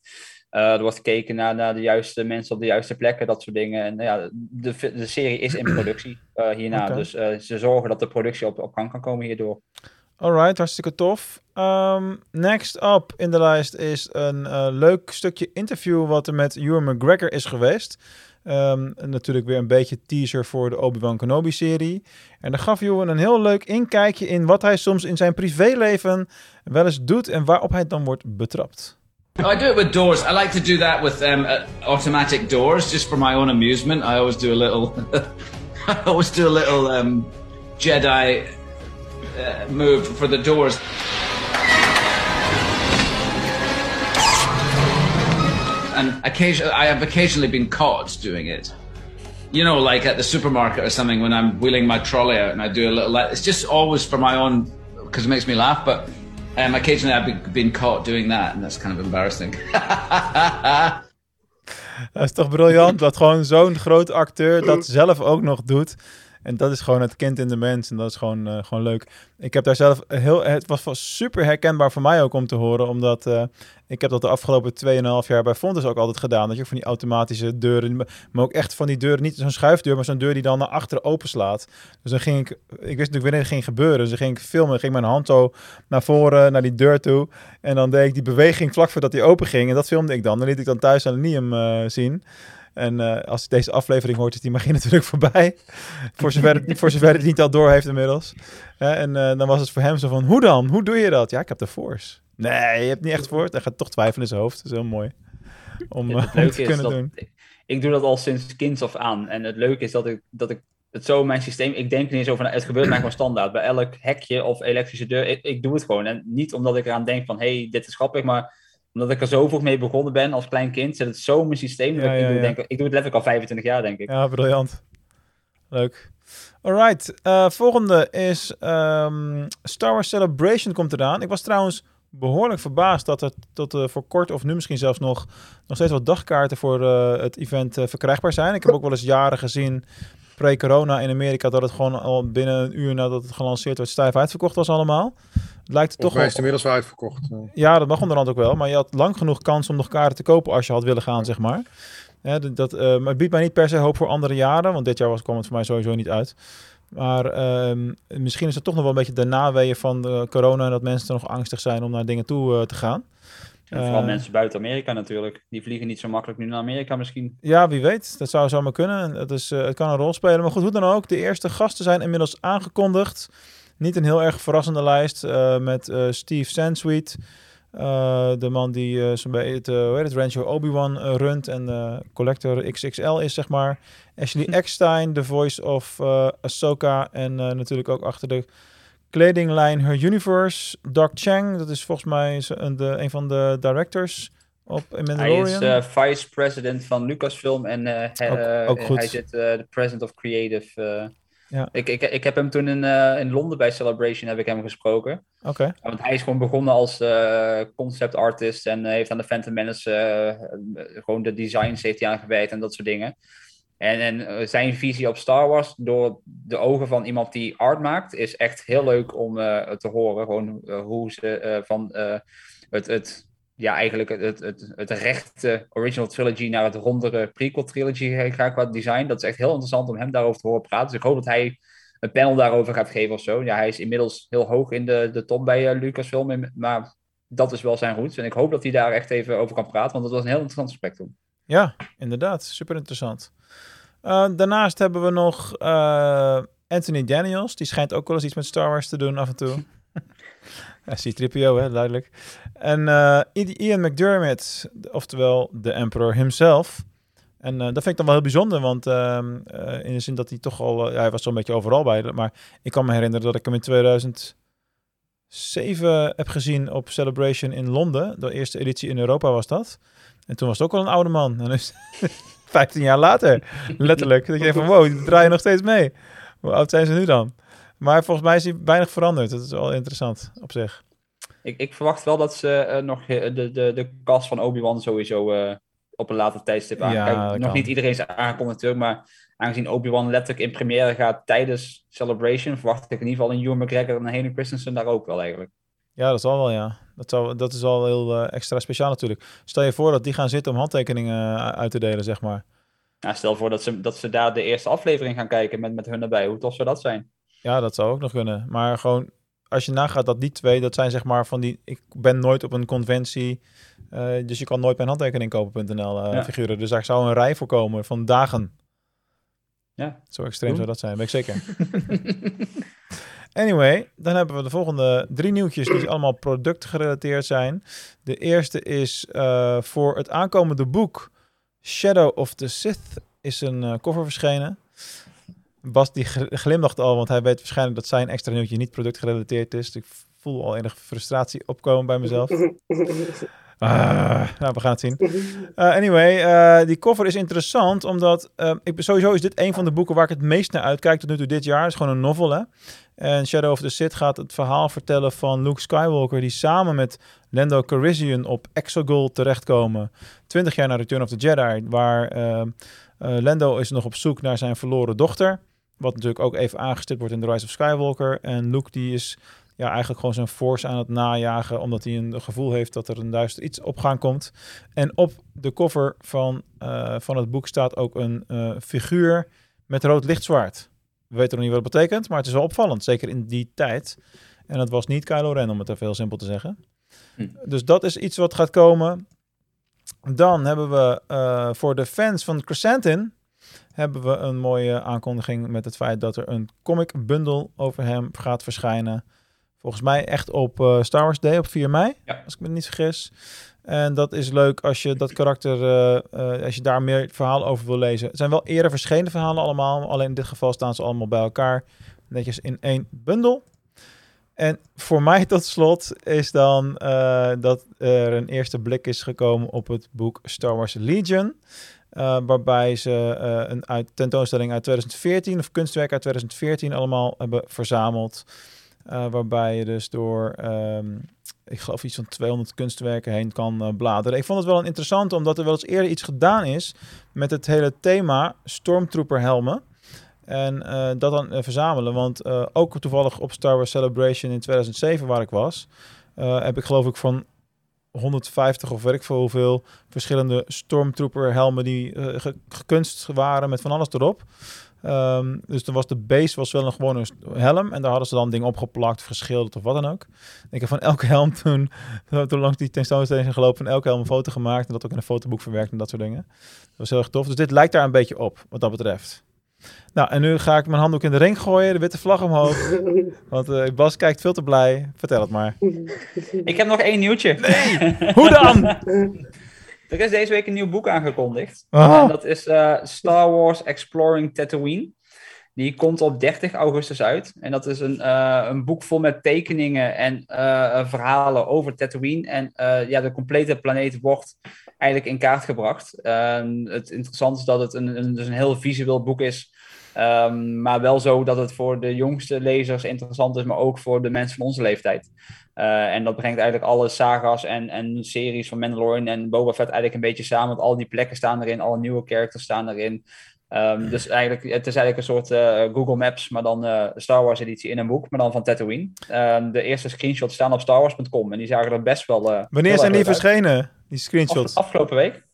Uh, er wordt gekeken naar, naar de juiste mensen op de juiste plekken, dat soort dingen. En ja, de, de serie is in productie hierna. Okay. Dus ze zorgen dat de productie op, op gang kan komen hierdoor. Alright, hartstikke tof. Um, next up in de lijst is een leuk stukje interview wat er met Ewan McGregor is geweest. Um, natuurlijk weer een beetje teaser voor de Obi-Wan Kenobi-serie. En daar gaf Ewan een heel leuk inkijkje in wat hij soms in zijn privéleven wel eens doet en waarop hij dan wordt betrapt. I do it with doors. I like to do that with um, uh, automatic doors, just for my own amusement. I always do a little, I always do a little um, Jedi uh, move for the doors. And occasionally I have occasionally been caught doing it. You know, like at the supermarket or something when I'm wheeling my trolley out and I do a little. It's just always for my own because it makes me laugh. But um, occasionally I've been caught doing that, and that's kind of embarrassing. dat is toch briljant dat gewoon zo'n groot acteur dat zelf ook nog doet. En dat is gewoon het kind in de mens. En dat is gewoon, uh, gewoon leuk. Ik heb daar zelf heel. Het was super herkenbaar voor mij ook om te horen. Omdat uh, ik heb dat de afgelopen 2,5 jaar bij Fontes ook altijd gedaan. Dat je van die automatische deuren. Maar ook echt van die deuren. Niet zo'n schuifdeur, maar zo'n deur die dan naar achteren openslaat. Dus dan ging ik. Ik wist natuurlijk wanneer het ging gebeuren. Dus dan ging ik filmen. Ging mijn hand zo naar voren, naar die deur toe. En dan deed ik die beweging vlak voordat die open ging. En dat filmde ik dan. Dan liet ik dan thuis aan Liam uh, zien. En uh, als deze aflevering hoort, is die magie natuurlijk voorbij. voor, zover het, voor zover het niet al door heeft inmiddels. en uh, dan was het voor hem zo van, hoe dan? Hoe doe je dat? Ja, ik heb de force. Nee, je hebt niet echt voor. Hij gaat toch twijfelen in zijn hoofd. Dat is heel mooi. Om, uh, om te kunnen doen. Ik doe dat al sinds kinds af aan. En het leuke is dat ik, dat ik het zo mijn systeem. Ik denk niet eens over. Het gebeurt mij gewoon standaard. Bij elk hekje of elektrische deur. Ik, ik, doe het gewoon. En niet omdat ik eraan denk van. hey, dit is grappig. Maar omdat ik er zo vroeg mee begonnen ben als klein kind, zit het zo in mijn systeem. dat Ja, ik, ja, doe. Denk, ik doe het letterlijk al 25 jaar, denk ik. Ja, briljant. Leuk. Alright, eh, volgende is ehm, Star Wars Celebration komt eraan. Ik was trouwens behoorlijk verbaasd dat er tot eh, voor kort of nu misschien zelfs nog, nog steeds wat dagkaarten voor eh, het event verkrijgbaar zijn. Ik heb ook wel eens jaren gezien, pre-corona in Amerika, dat het gewoon al binnen een uur nadat het gelanceerd werd stijf uitverkocht was allemaal. Het lijkt toch wel... is inmiddels wel uitverkocht. eh. Ja, dat mag onderhand ook wel. Maar je had lang genoeg kans om nog kaarten te kopen als je had willen gaan, zeg maar. Ja, dat, eh, maar het biedt mij niet per se hoop voor andere jaren. Want dit jaar was, kwam het voor mij sowieso niet uit. Maar ehm, misschien is het toch nog wel een beetje de naweeën van de corona... en dat mensen er nog angstig zijn om naar dingen toe eh, te gaan. En vooral Eh, mensen buiten Amerika natuurlijk. Die vliegen niet zo makkelijk nu naar Amerika misschien. Ja, wie weet. Dat zou zomaar kunnen. Het, is, eh, het kan een rol spelen. Maar goed, hoe dan ook. De eerste gasten zijn inmiddels aangekondigd. Niet een heel erg verrassende lijst. eh, met Steve Sansweet. de man die het, het Rancho Obi-Wan runt. En Collector XXL is, zeg maar. Ashley Eckstein, the voice of Ahsoka. En natuurlijk ook achter de kledinglijn Her Universe. Doc Chang, dat is volgens mij een, de, een van de directors op in Hij is eh, vice president van Lucasfilm en eh, Ook- eh, ook goed. hij zit de president of creative. Ja. ik, ik, ik heb hem toen in, in Londen bij Celebration heb ik hem gesproken. Oké. Want hij is gewoon begonnen als concept artist en heeft aan de Phantom Menace gewoon de designs heeft hij aangewerkt en dat soort dingen. En, eh, zijn visie op Star Wars door de ogen van iemand die art maakt, is echt heel leuk om eh, te horen. Gewoon eh, hoe ze van het, het, ja, eigenlijk het, het, het, rechte original trilogy naar het rondere prequel trilogy gaat qua design. Dat is echt heel interessant om hem daarover te horen praten. Dus ik hoop dat hij een panel daarover gaat geven of zo. Ja, hij is inmiddels heel hoog in de, de top bij Lucasfilm, maar dat is wel zijn roots. En ik hoop dat hij daar echt even over kan praten, want dat was een heel interessant gesprek toen. Ja, inderdaad. Super interessant. Eh, daarnaast hebben we nog eh, Anthony Daniels. Die schijnt ook wel eens iets met Star Wars te doen af en toe. ja, C-3PO, hè, duidelijk. En eh, Ian McDermott, oftewel de Emperor himself. En dat vind ik dan wel heel bijzonder, want ehm, eh, in de zin dat hij toch al... ja, hij was zo'n beetje overal bij. Maar ik kan me herinneren dat ik hem in 2007 heb gezien op Celebration in Londen. De eerste editie in Europa was dat. En toen was het ook al een oude man. En nu is 15 jaar later, letterlijk. Dat je denkt van, wow, die draaien nog steeds mee. Hoe oud zijn ze nu dan? Maar volgens mij is hij weinig veranderd. Dat is wel interessant op zich. Ik, ik verwacht wel dat ze eh, nog eh, de, de, de cast van Obi-Wan sowieso eh, op een later tijdstip Ja, aankijken. nog kan. niet iedereen is aangekondigd natuurlijk, maar aangezien Obi-Wan letterlijk in première gaat tijdens Celebration, verwacht ik in ieder geval een Ewan McGregor en een Hayden Christensen daar ook wel eigenlijk. Ja, dat zal wel, ja. Dat, zal, dat is al heel eh, extra speciaal natuurlijk. Stel je voor dat die gaan zitten om handtekeningen eh, uit te delen, zeg maar. Nou, stel voor dat ze, dat ze daar de eerste aflevering gaan kijken met, met hun erbij. Hoe tof zou dat zijn? Ja, dat zou ook nog kunnen. Maar gewoon, als je nagaat dat die twee, dat zijn zeg maar van die... Ik ben nooit op een conventie, eh, dus je kan nooit mijn handtekening kopen.nl eh Ja. figuren. Dus daar zou een rij voor komen van dagen. Ja. Zo extreem zou dat zijn, weet ik zeker. Anyway, dan hebben we de volgende drie nieuwtjes die allemaal productgerelateerd zijn. De eerste is eh, voor het aankomende boek Shadow of the Sith is een cover verschenen. Bas die gl- glimlacht al, want hij weet waarschijnlijk dat zijn extra nieuwtje niet productgerelateerd is. Ik voel al enige frustratie opkomen bij mezelf. Nou, we gaan het zien. Eh, anyway, eh, die cover is interessant, omdat eh, ik, sowieso is dit een van de boeken waar ik het meest naar uitkijk tot nu toe dit jaar. Het is gewoon een novel, hè. En Shadow of the Sith gaat het verhaal vertellen van Luke Skywalker... die samen met Lando Calrissian op Exegol terechtkomen. Twintig jaar na Return of the Jedi, waar Lando is nog op zoek naar zijn verloren dochter... Wat natuurlijk ook even aangestipt wordt in The Rise of Skywalker. En Luke die is ja, eigenlijk gewoon zijn force aan het najagen, omdat hij een gevoel heeft dat er een duister iets op gang komt. En op de cover van, eh, van het boek staat ook een eh, figuur met rood lichtzwaard. We weten nog niet wat het betekent, maar het is wel opvallend, zeker in die tijd. En het was niet Kylo Ren, om het even heel simpel te zeggen. Hm. Dus dat is iets wat gaat komen. Dan hebben we eh, voor de fans van Chrysanthemum hebben we een mooie aankondiging met het feit dat er een comic bundle over hem gaat verschijnen. Volgens mij echt op eh, Star Wars Day op 4 mei, Ja. als ik me niet vergis. En dat is leuk als je dat karakter, eh, eh, als je daar meer verhaal over wil lezen. Het zijn wel eerder verschenen verhalen allemaal, alleen in dit geval staan ze allemaal bij elkaar, netjes in één bundel. En voor mij tot slot is dan dat er een eerste blik is gekomen op het boek Star Wars Legion. Uh, waarbij ze uh, een uit, tentoonstelling uit 2014 of kunstwerk uit 2014 allemaal hebben verzameld. Waarbij je dus door, um, ik geloof iets van 200 kunstwerken heen kan bladeren. Ik vond het wel interessant, omdat er wel eens eerder iets gedaan is met het hele thema Stormtrooper helmen. En uh, dat dan verzamelen. Want ook toevallig op Star Wars Celebration in 2007, waar ik was, heb ik geloof ik van 150 of ik veel hoeveel verschillende Stormtrooper helmen die gekunst waren met van alles erop. Um, dus toen was de base was wel een gewone helm. En daar hadden ze dan dingen opgeplakt, verschilderd of wat dan ook. Ik heb van elke helm toen, toen langs die tentoonstelling gelopen, van elke helm een foto gemaakt. En dat ook in een fotoboek verwerkt en dat soort dingen. Dat was heel erg tof. Dus dit lijkt daar een beetje op, wat dat betreft. Nou, en nu ga ik mijn handdoek in de ring gooien, de witte vlag omhoog. Want uh, Bas kijkt veel te blij. Vertel het maar. Ik heb nog één nieuwtje. Nee, hoe dan? er is deze week een nieuw boek aangekondigd. Oh. En dat is uh, Star Wars Exploring Tatooine. Die komt op 30 augustus uit. En dat is een, uh, een boek vol met tekeningen en verhalen over Tatooine. En ja, de complete planeet wordt eigenlijk in kaart gebracht. het interessante is dat het een, een, dus een heel visueel boek is Um, maar wel zo dat het voor de jongste lezers interessant is, maar ook voor de mensen van onze leeftijd. Uh, en dat brengt eigenlijk alle sagas en, en series van Mandalorian en Boba Fett eigenlijk een beetje samen. Want al die plekken staan erin, alle nieuwe characters staan erin. Um, dus eigenlijk, het is eigenlijk een soort uh, Google Maps, maar dan uh, Star Wars editie in een boek, maar dan van Tatooine. Um, de eerste screenshots staan op starwars.com en die zagen er best wel... Wanneer zijn die verschenen, die screenshots? afgelopen week.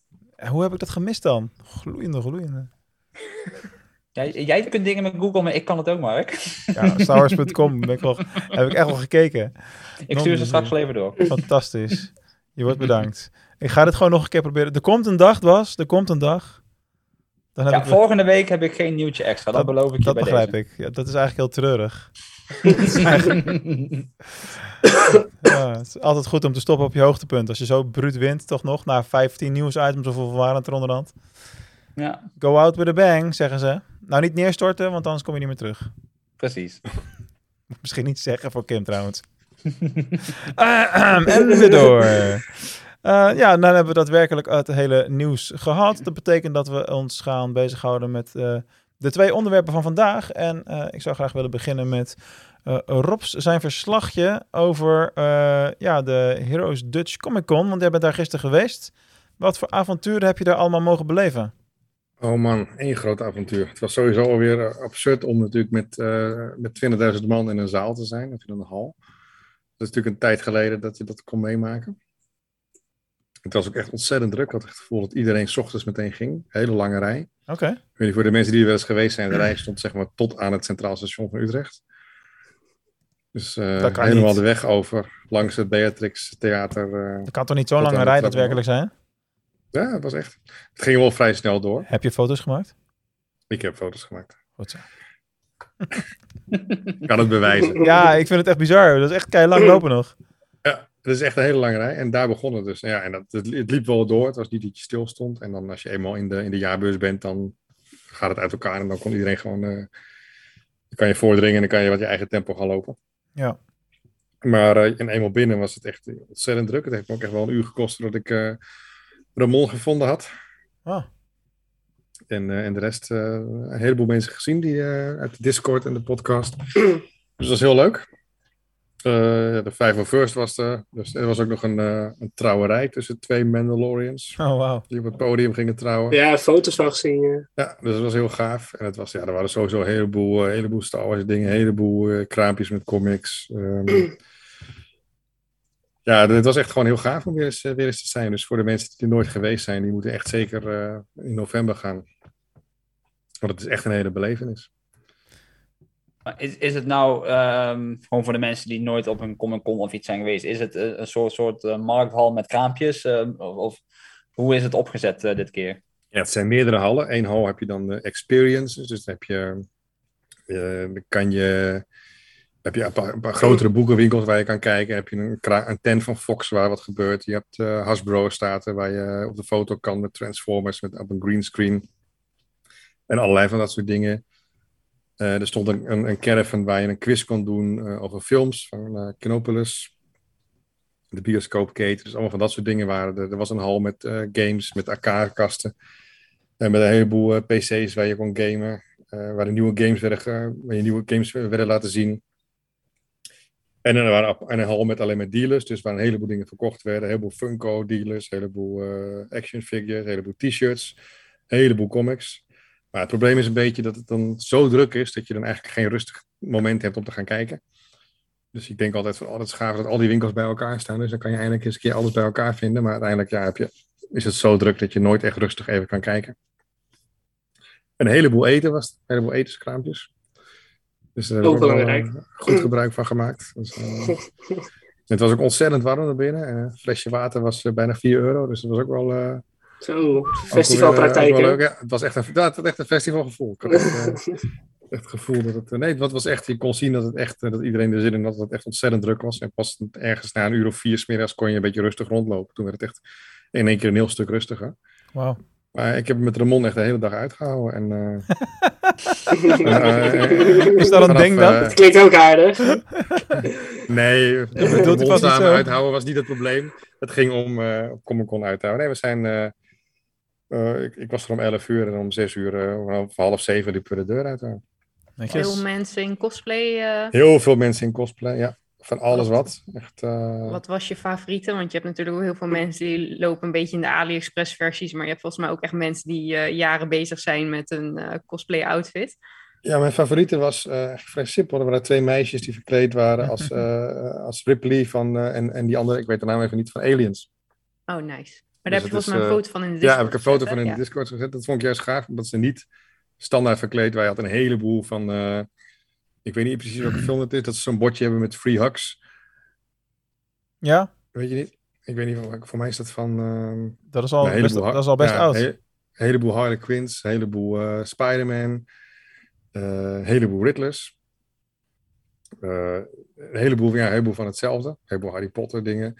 Hoe heb ik dat gemist dan? Gloeiende, gloeiende. Jij, jij kunt dingen met Google, maar ik kan het ook, Mark. Ja, StarWars.com heb ik echt wel gekeken. Ik stuur ze straks even door. Fantastisch. Je wordt bedankt. Ik ga dit gewoon nog een keer proberen. Er komt een dag, was. Er komt een dag. Dan heb ja, ik... volgende week heb ik geen nieuwtje extra. Dat, beloof ik je Dat bij begrijp deze. ik. Ja, dat is eigenlijk heel treurig. ja, het is altijd goed om te stoppen op je hoogtepunt. Als je zo bruut wint, toch nog, na 15 nieuwsitems of hoeveel waren het er onderhand? Ja. Go out with a bang, zeggen ze. Nou, niet neerstorten, want anders kom je niet meer terug. Precies. Misschien niet zeggen voor Kim trouwens. uh, en weer door. Uh, ja, dan hebben we daadwerkelijk het hele nieuws gehad. Dat betekent dat we ons gaan bezighouden met uh, de twee onderwerpen van vandaag. En ik zou graag willen beginnen met Robs zijn verslagje over ja, de Heroes Dutch Comic Con. Want jij bent daar gisteren geweest. Wat voor avonturen heb je daar allemaal mogen beleven? Oh man, één groot avontuur. Het was sowieso alweer eh, absurd om natuurlijk met, uh, met 20.000 man in een zaal te zijn, of in een hal. Dat is natuurlijk een tijd geleden dat je dat kon meemaken. Het was ook echt ontzettend druk. Ik had het gevoel dat iedereen s ochtends meteen ging. Hele lange rij. Oké. Okay. weet voor de mensen die er wel eens geweest zijn, de rij stond zeg maar tot aan het Centraal Station van Utrecht. Dus uh, helemaal niet. de weg over, langs het Beatrix Theater. Uh, dat kan toch niet zo'n lange rij daadwerkelijk zijn? Ja, het was echt. Het ging wel vrij snel door. Heb je foto's gemaakt? Ik heb foto's gemaakt. Goed zo. kan het bewijzen. Ja, ik vind het echt bizar. Dat is echt keihard lang lopen nog. Ja, het is echt een hele lange rij. En daar begon het dus. Ja, en dat, het, het liep wel door. Het was niet dat je stil stond. En dan als je eenmaal in de, in de jaarbeurs bent, dan gaat het uit elkaar. En dan kon iedereen gewoon... Uh, dan kan je voordringen en dan kan je wat je eigen tempo gaan lopen. Ja. Maar uh, en eenmaal binnen was het echt ontzettend druk. Het heeft me ook echt wel een uur gekost voordat ik... Uh, Ramon gevonden had. Ah. En, uh, en de rest, uh, een heleboel mensen gezien die, uh, uit de Discord en de podcast. dus dat was heel leuk. de 501st was er. Dus er was ook nog een, een trouwerij tussen twee Mandalorians. Oh, wow. Die op het podium gingen trouwen. Ja, foto's van gezien. Ja, dus dat was heel gaaf. En het was, ja, er waren sowieso een heleboel, heleboel Star Wars dingen. Een heleboel kraampjes met comics. Um, ja, het was echt gewoon heel gaaf om weer eens, weer eens te zijn. Dus voor de mensen die er nooit geweest zijn, die moeten echt zeker uh, in november gaan. Want het is echt een hele belevenis. Is, is het nou, um, gewoon voor de mensen die nooit op een Comic-Con of iets zijn geweest, is het een soort, soort uh, markthal met kraampjes? Uh, of, of, hoe is het opgezet dit keer? Ja, het zijn meerdere hallen. Eén hal heb je dan de experiences. Dus dan heb je, kan je heb je een paar, grotere boekenwinkels waar je kan kijken. Heb je een, een tent van Fox waar wat gebeurt. Je hebt uh, Hasbro staat waar je op de foto kan met Transformers met, op een greenscreen. En allerlei van dat soort dingen. Uh, er stond een, een, caravan waar je een quiz kon doen uh, over films van Kinopolis. De bioscoopketen, dus allemaal van dat soort dingen waren er. Er was een hal met games, met arcadekasten. En met een heleboel PC's waar je kon gamen. waar, de nieuwe games werden, waar je nieuwe games werden laten zien. En er waren een hal met alleen maar dealers, dus waar een heleboel dingen verkocht werden. Een heleboel Funko dealers, een heleboel action figures, een heleboel t-shirts, een heleboel comics. Maar het probleem is een beetje dat het dan zo druk is dat je dan eigenlijk geen rustig moment hebt om te gaan kijken. Dus ik denk altijd van, oh, dat is gaaf dat al die winkels bij elkaar staan. Dus dan kan je eindelijk eens een keer alles bij elkaar vinden. Maar uiteindelijk ja, heb je, is het zo druk dat je nooit echt rustig even kan kijken. Een heleboel eten was het, een heleboel etenskraampjes. Dus daar hebben we ook wel, goed gebruik van gemaakt. Dus, uh, het was ook ontzettend warm naar binnen. een flesje water was uh, bijna 4 euro, dus dat was ook wel... Uh, zo, festivalpraktijk. Ja, het was echt een, was echt een festivalgevoel. Ik had echt, uh, echt het gevoel dat het. Nee, het was echt. Je kon zien dat het echt. Dat iedereen er zin in dat het echt ontzettend druk was. En pas ergens na een uur of vier smiddags kon je een beetje rustig rondlopen. Toen werd het echt in één keer een heel stuk rustiger. Wauw. Maar ik heb met Ramon echt de hele dag uitgehouden. En, uh, uh, is dat een ding dan? Het klinkt ook aardig. nee, bedoelt hij samen uithouden was niet het probleem. Het ging om uh, Comic Con uithouden. Nee, we zijn uh, ik, ik, was er om 11 uur en om 6 uur, uh, om half 7 liepen we de deur uit. Heel veel mensen in cosplay. Heel veel mensen in cosplay, ja. Van alles wat. Echt, Wat was je favoriete? Want je hebt natuurlijk ook heel veel mensen die lopen een beetje in de AliExpress versies. Maar je hebt volgens mij ook echt mensen die jaren bezig zijn met een cosplay outfit. Ja, mijn favoriete was echt vrij simpel. Er waren twee meisjes die verkleed waren als, als Ripley van, en, en die andere, ik weet de naam even niet, van Aliens. Oh, nice. Maar daar dus heb je volgens mij een foto van in de Discord Ja, heb ik een foto van in de Discord gezet. Dat vond ik juist gaaf, omdat ze niet standaard verkleed waren. Je had een heleboel van... Ik weet niet precies welke film het is. Dat ze zo'n bordje hebben met free hugs. Ja? Weet je niet? Ik weet niet, voor, voor mij is dat van... Uh, dat, is al best, dat is al best ja, oud. Een heleboel Harley Quinns, een heleboel uh, Spider-Man, een heleboel Riddlers. een heleboel, ja, een heleboel van hetzelfde. Een heleboel Harry Potter dingen.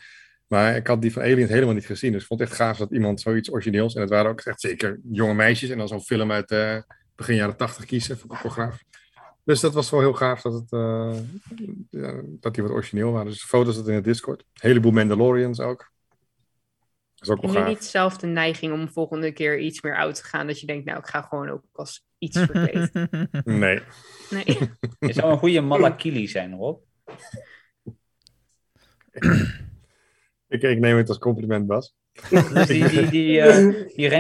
Maar ik had die van Aliens helemaal niet gezien. Dus ik vond het echt gaaf dat iemand zoiets origineels. En het waren ook echt zeker jonge meisjes. En dan zo'n film uit uh, begin jaren tachtig kiezen. Vond ik gaaf. Dus dat was wel heel gaaf dat, het, uh, ja, dat die wat origineel waren. Dus foto's dat in het Discord. Een heleboel Mandalorians ook. Dat is ook wel gaaf. niet zelf de neiging om volgende keer iets meer oud te gaan? Dat je denkt, nou, ik ga gewoon ook als iets verkleed. nee. Nee. Je zou een goede Malakili zijn, Rob. Ik, ik neem het als compliment, Bas. Die, die, die, uh, die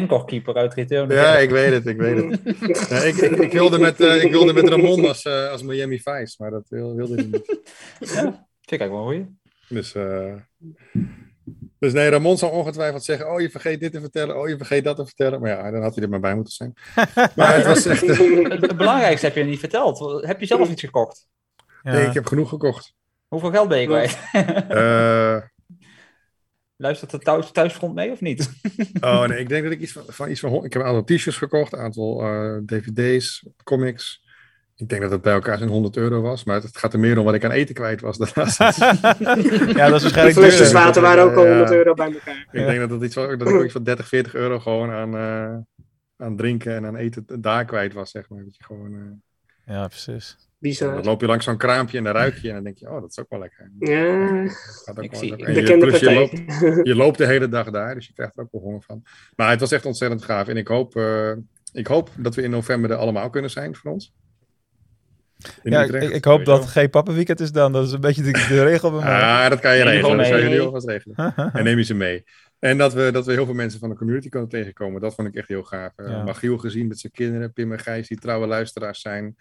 uit Return. Ja, ik weet het, ik weet het. Ja, ik, ik, wilde met, uh, ik wilde met Ramon als, uh, als Miami Vice, maar dat wilde hij niet. Ja, vind ik wel een goeie. Dus, dus nee, Ramon zou ongetwijfeld zeggen, oh je vergeet dit te vertellen, oh je vergeet dat te vertellen. Maar ja, dan had hij er maar bij moeten zijn. Maar het was echt... het, belangrijkste heb je niet verteld. Heb je zelf iets gekocht? Ja. Nee, ik heb genoeg gekocht. Hoeveel geld ben je kwijt? Luistert de thuis, thuisfront mee of niet? Oh nee, ik denk dat ik iets van, van iets van. Ik heb een aantal t-shirts gekocht, een aantal uh, dvd's, comics. Ik denk dat het bij elkaar zo'n 100 euro was, maar het gaat er meer om wat ik aan eten kwijt was. Daarnaast. ja, dat is waarschijnlijk. De flesjes water waren ook al 100 euro bij elkaar. Ik denk dat, dat, iets, dat ik ook iets van 30, 40 euro gewoon aan, uh, aan drinken en aan eten daar kwijt was, zeg maar. Dat je gewoon, uh... Ja, precies. Bizar. Dan loop je langs zo'n kraampje en dan ruik je en dan denk je, oh, dat is ook wel lekker. Ja, ook ik zie je, plus je, loopt, je loopt de hele dag daar, dus je krijgt er ook wel honger van. Maar het was echt ontzettend gaaf en ik hoop, uh, ik hoop dat we in november er allemaal kunnen zijn voor ons. In ja, ik, ik, hoop dat het geen pappenweekend is dan. Dat is een beetje de, de regel bij mij. Ah, dat kan je regelen. Dat zou jullie alvast regelen. en neem je ze mee. En dat we, dat we heel veel mensen van de community kunnen tegenkomen. Dat vond ik echt heel gaaf. Uh, ja. Magiel gezien met zijn kinderen. Pim en Gijs die trouwe luisteraars zijn.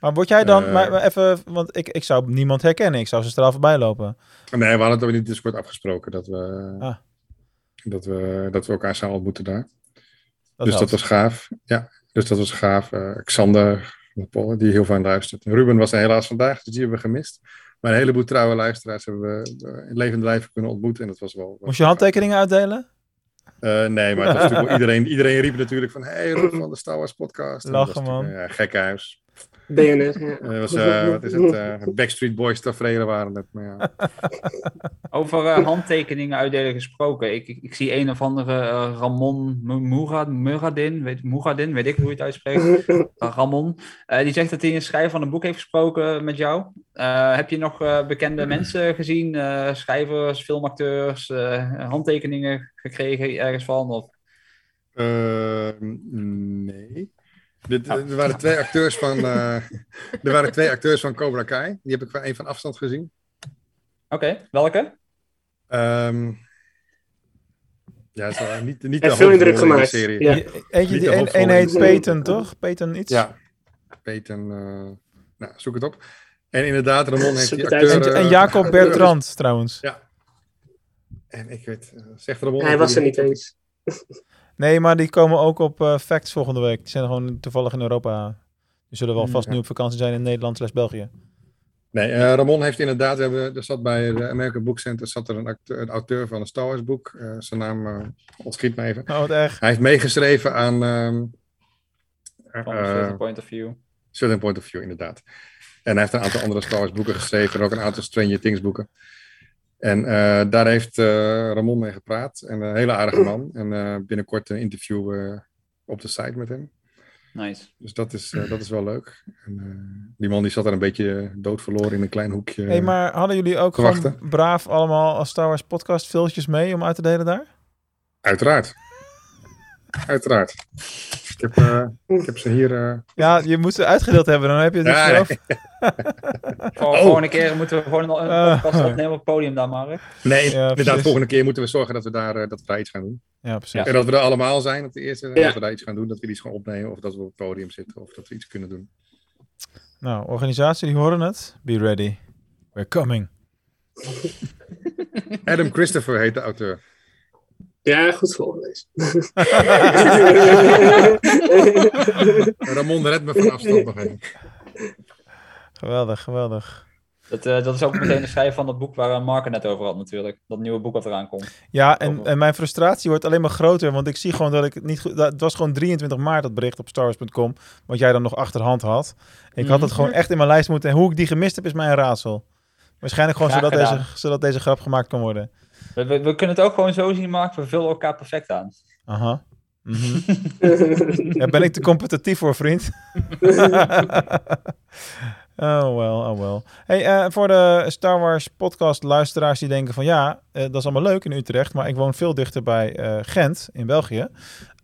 Maar word jij dan, uh, maar even, want ik, ik zou niemand herkennen. Ik zou ze straal voorbij lopen. Nee, we hadden het in Discord afgesproken dat we, ah. dat we, dat we elkaar zouden ontmoeten daar. Dat dus dat was gaaf. Ja, dus dat was gaaf. Uh, Xander, die heel veel luistert. Ruben was er helaas vandaag, dus die hebben we gemist. Maar een heleboel trouwe luisteraars hebben we in levende lijf kunnen ontmoeten. En dat was wel. Moest je handtekeningen uitdelen? Uh, nee, maar het was natuurlijk iedereen, iedereen riep natuurlijk van... Hey, Rob van de Star Wars podcast. Lachen, man. Ja, gekhuis. BNR, ja. Dat was, eh, wat is het? eh, Backstreet Boys tafereelen waren het. Maar ja. Over eh, handtekeningen uitdelen gesproken. Ik, ik, ik zie een of andere Ramon Murad, Muradin, weet, Muradin, weet ik hoe je het uitspreekt. Uh, Ramon. Eh, die zegt dat hij een schrijver van een boek heeft gesproken met jou. Eh, heb je nog eh, bekende mensen gezien? eh, schrijvers, filmacteurs, eh, handtekeningen gekregen ergens van? Of... Eh, nee. Dit, er waren twee acteurs van. eh, er waren twee acteurs van Cobra Kai. Die heb ik van één van afstand gezien. Oké, welke? Ehm, ja, het is wel niet, niet de veel indruk in gemaakt. serie. Ja. Die- Eentje, een, een heet. Peyton, toch? Peyton iets? Ja, Peyton. eh, nou, zoek het op. En inderdaad, Ramon heeft Zoek die acteur... En, en eh, Jacob Bertrand, trouwens. Ja. En ik weet, zegt Ramon... Hij was er niet eens. Nee, maar die komen ook op eh, Facts volgende week. Die zijn gewoon toevallig in Europa. Die zullen wel Hmm, vast ja. nu op vakantie zijn in Nederland slash België. Nee, eh, Ramon heeft inderdaad, we hebben, er zat bij de American Book Center zat er een, acteur, een auteur van een Star Wars boek. Eh, zijn naam eh, ontschiet me even. Oh, wat erg. Hij heeft meegeschreven aan ehm Van een eh, certain point of view. Certain Point of View, inderdaad. En hij heeft een aantal andere Star Wars boeken geschreven en ook een aantal Stranger Things boeken. En eh, daar heeft eh, Ramon mee gepraat. En een hele aardige man. En eh, binnenkort een interview eh, op de site met hem. Nice. Dus dat is, eh, dat is wel leuk. En, eh, die man die zat er een beetje doodverloren in een klein hoekje. hey, maar hadden jullie ook gewoon braaf allemaal als Star Wars podcast filmpjes mee om uit te delen daar? Uiteraard. Uiteraard. Ik heb, eh, ik heb ze hier... eh, Ja, je moet ze uitgedeeld hebben, dan heb je het Ja, zelf. Oh. Volgende keer moeten we gewoon een Eh. podcast opnemen op het podium daar, Mark. Nee, Ja, inderdaad. precies. Volgende keer moeten we zorgen dat we daar, eh, dat we daar iets gaan doen. Ja, precies. En dat we er allemaal zijn op de eerste. Ja. Dat we daar iets gaan doen. Dat we iets gaan opnemen. Of dat we op het podium zitten. Of dat we iets kunnen doen. Nou, organisatie, die horen het. Be ready. We're coming. Adam Christopher heet de auteur. Ja, goed voorgelezen. Ramon red me van afstand nog even. Geweldig, geweldig. Dat, eh, dat is ook meteen de schrijver van dat boek waar eh, Mark het net over had natuurlijk. Dat nieuwe boek wat eraan komt. Ja, en, en mijn frustratie wordt alleen maar groter, want ik zie gewoon dat ik het niet goed... dat- Het was gewoon 23 maart dat bericht op starwars.com, wat jij dan nog achterhand had. Ik had het gewoon echt in mijn lijst moeten... En hoe ik die gemist heb, is mij een raadsel. Waarschijnlijk gewoon Graag zodat deze, zodat deze grap gemaakt kan worden. We, we, we kunnen het ook gewoon zo zien, Mark. We vullen elkaar perfect aan. Aha. Mhm. ja, ben ik te competitief voor, vriend? oh wel, oh wel. Hey, eh, voor de Star Wars podcast luisteraars die denken van ja, eh, dat is allemaal leuk in Utrecht, maar ik woon veel dichter bij eh, Gent in België.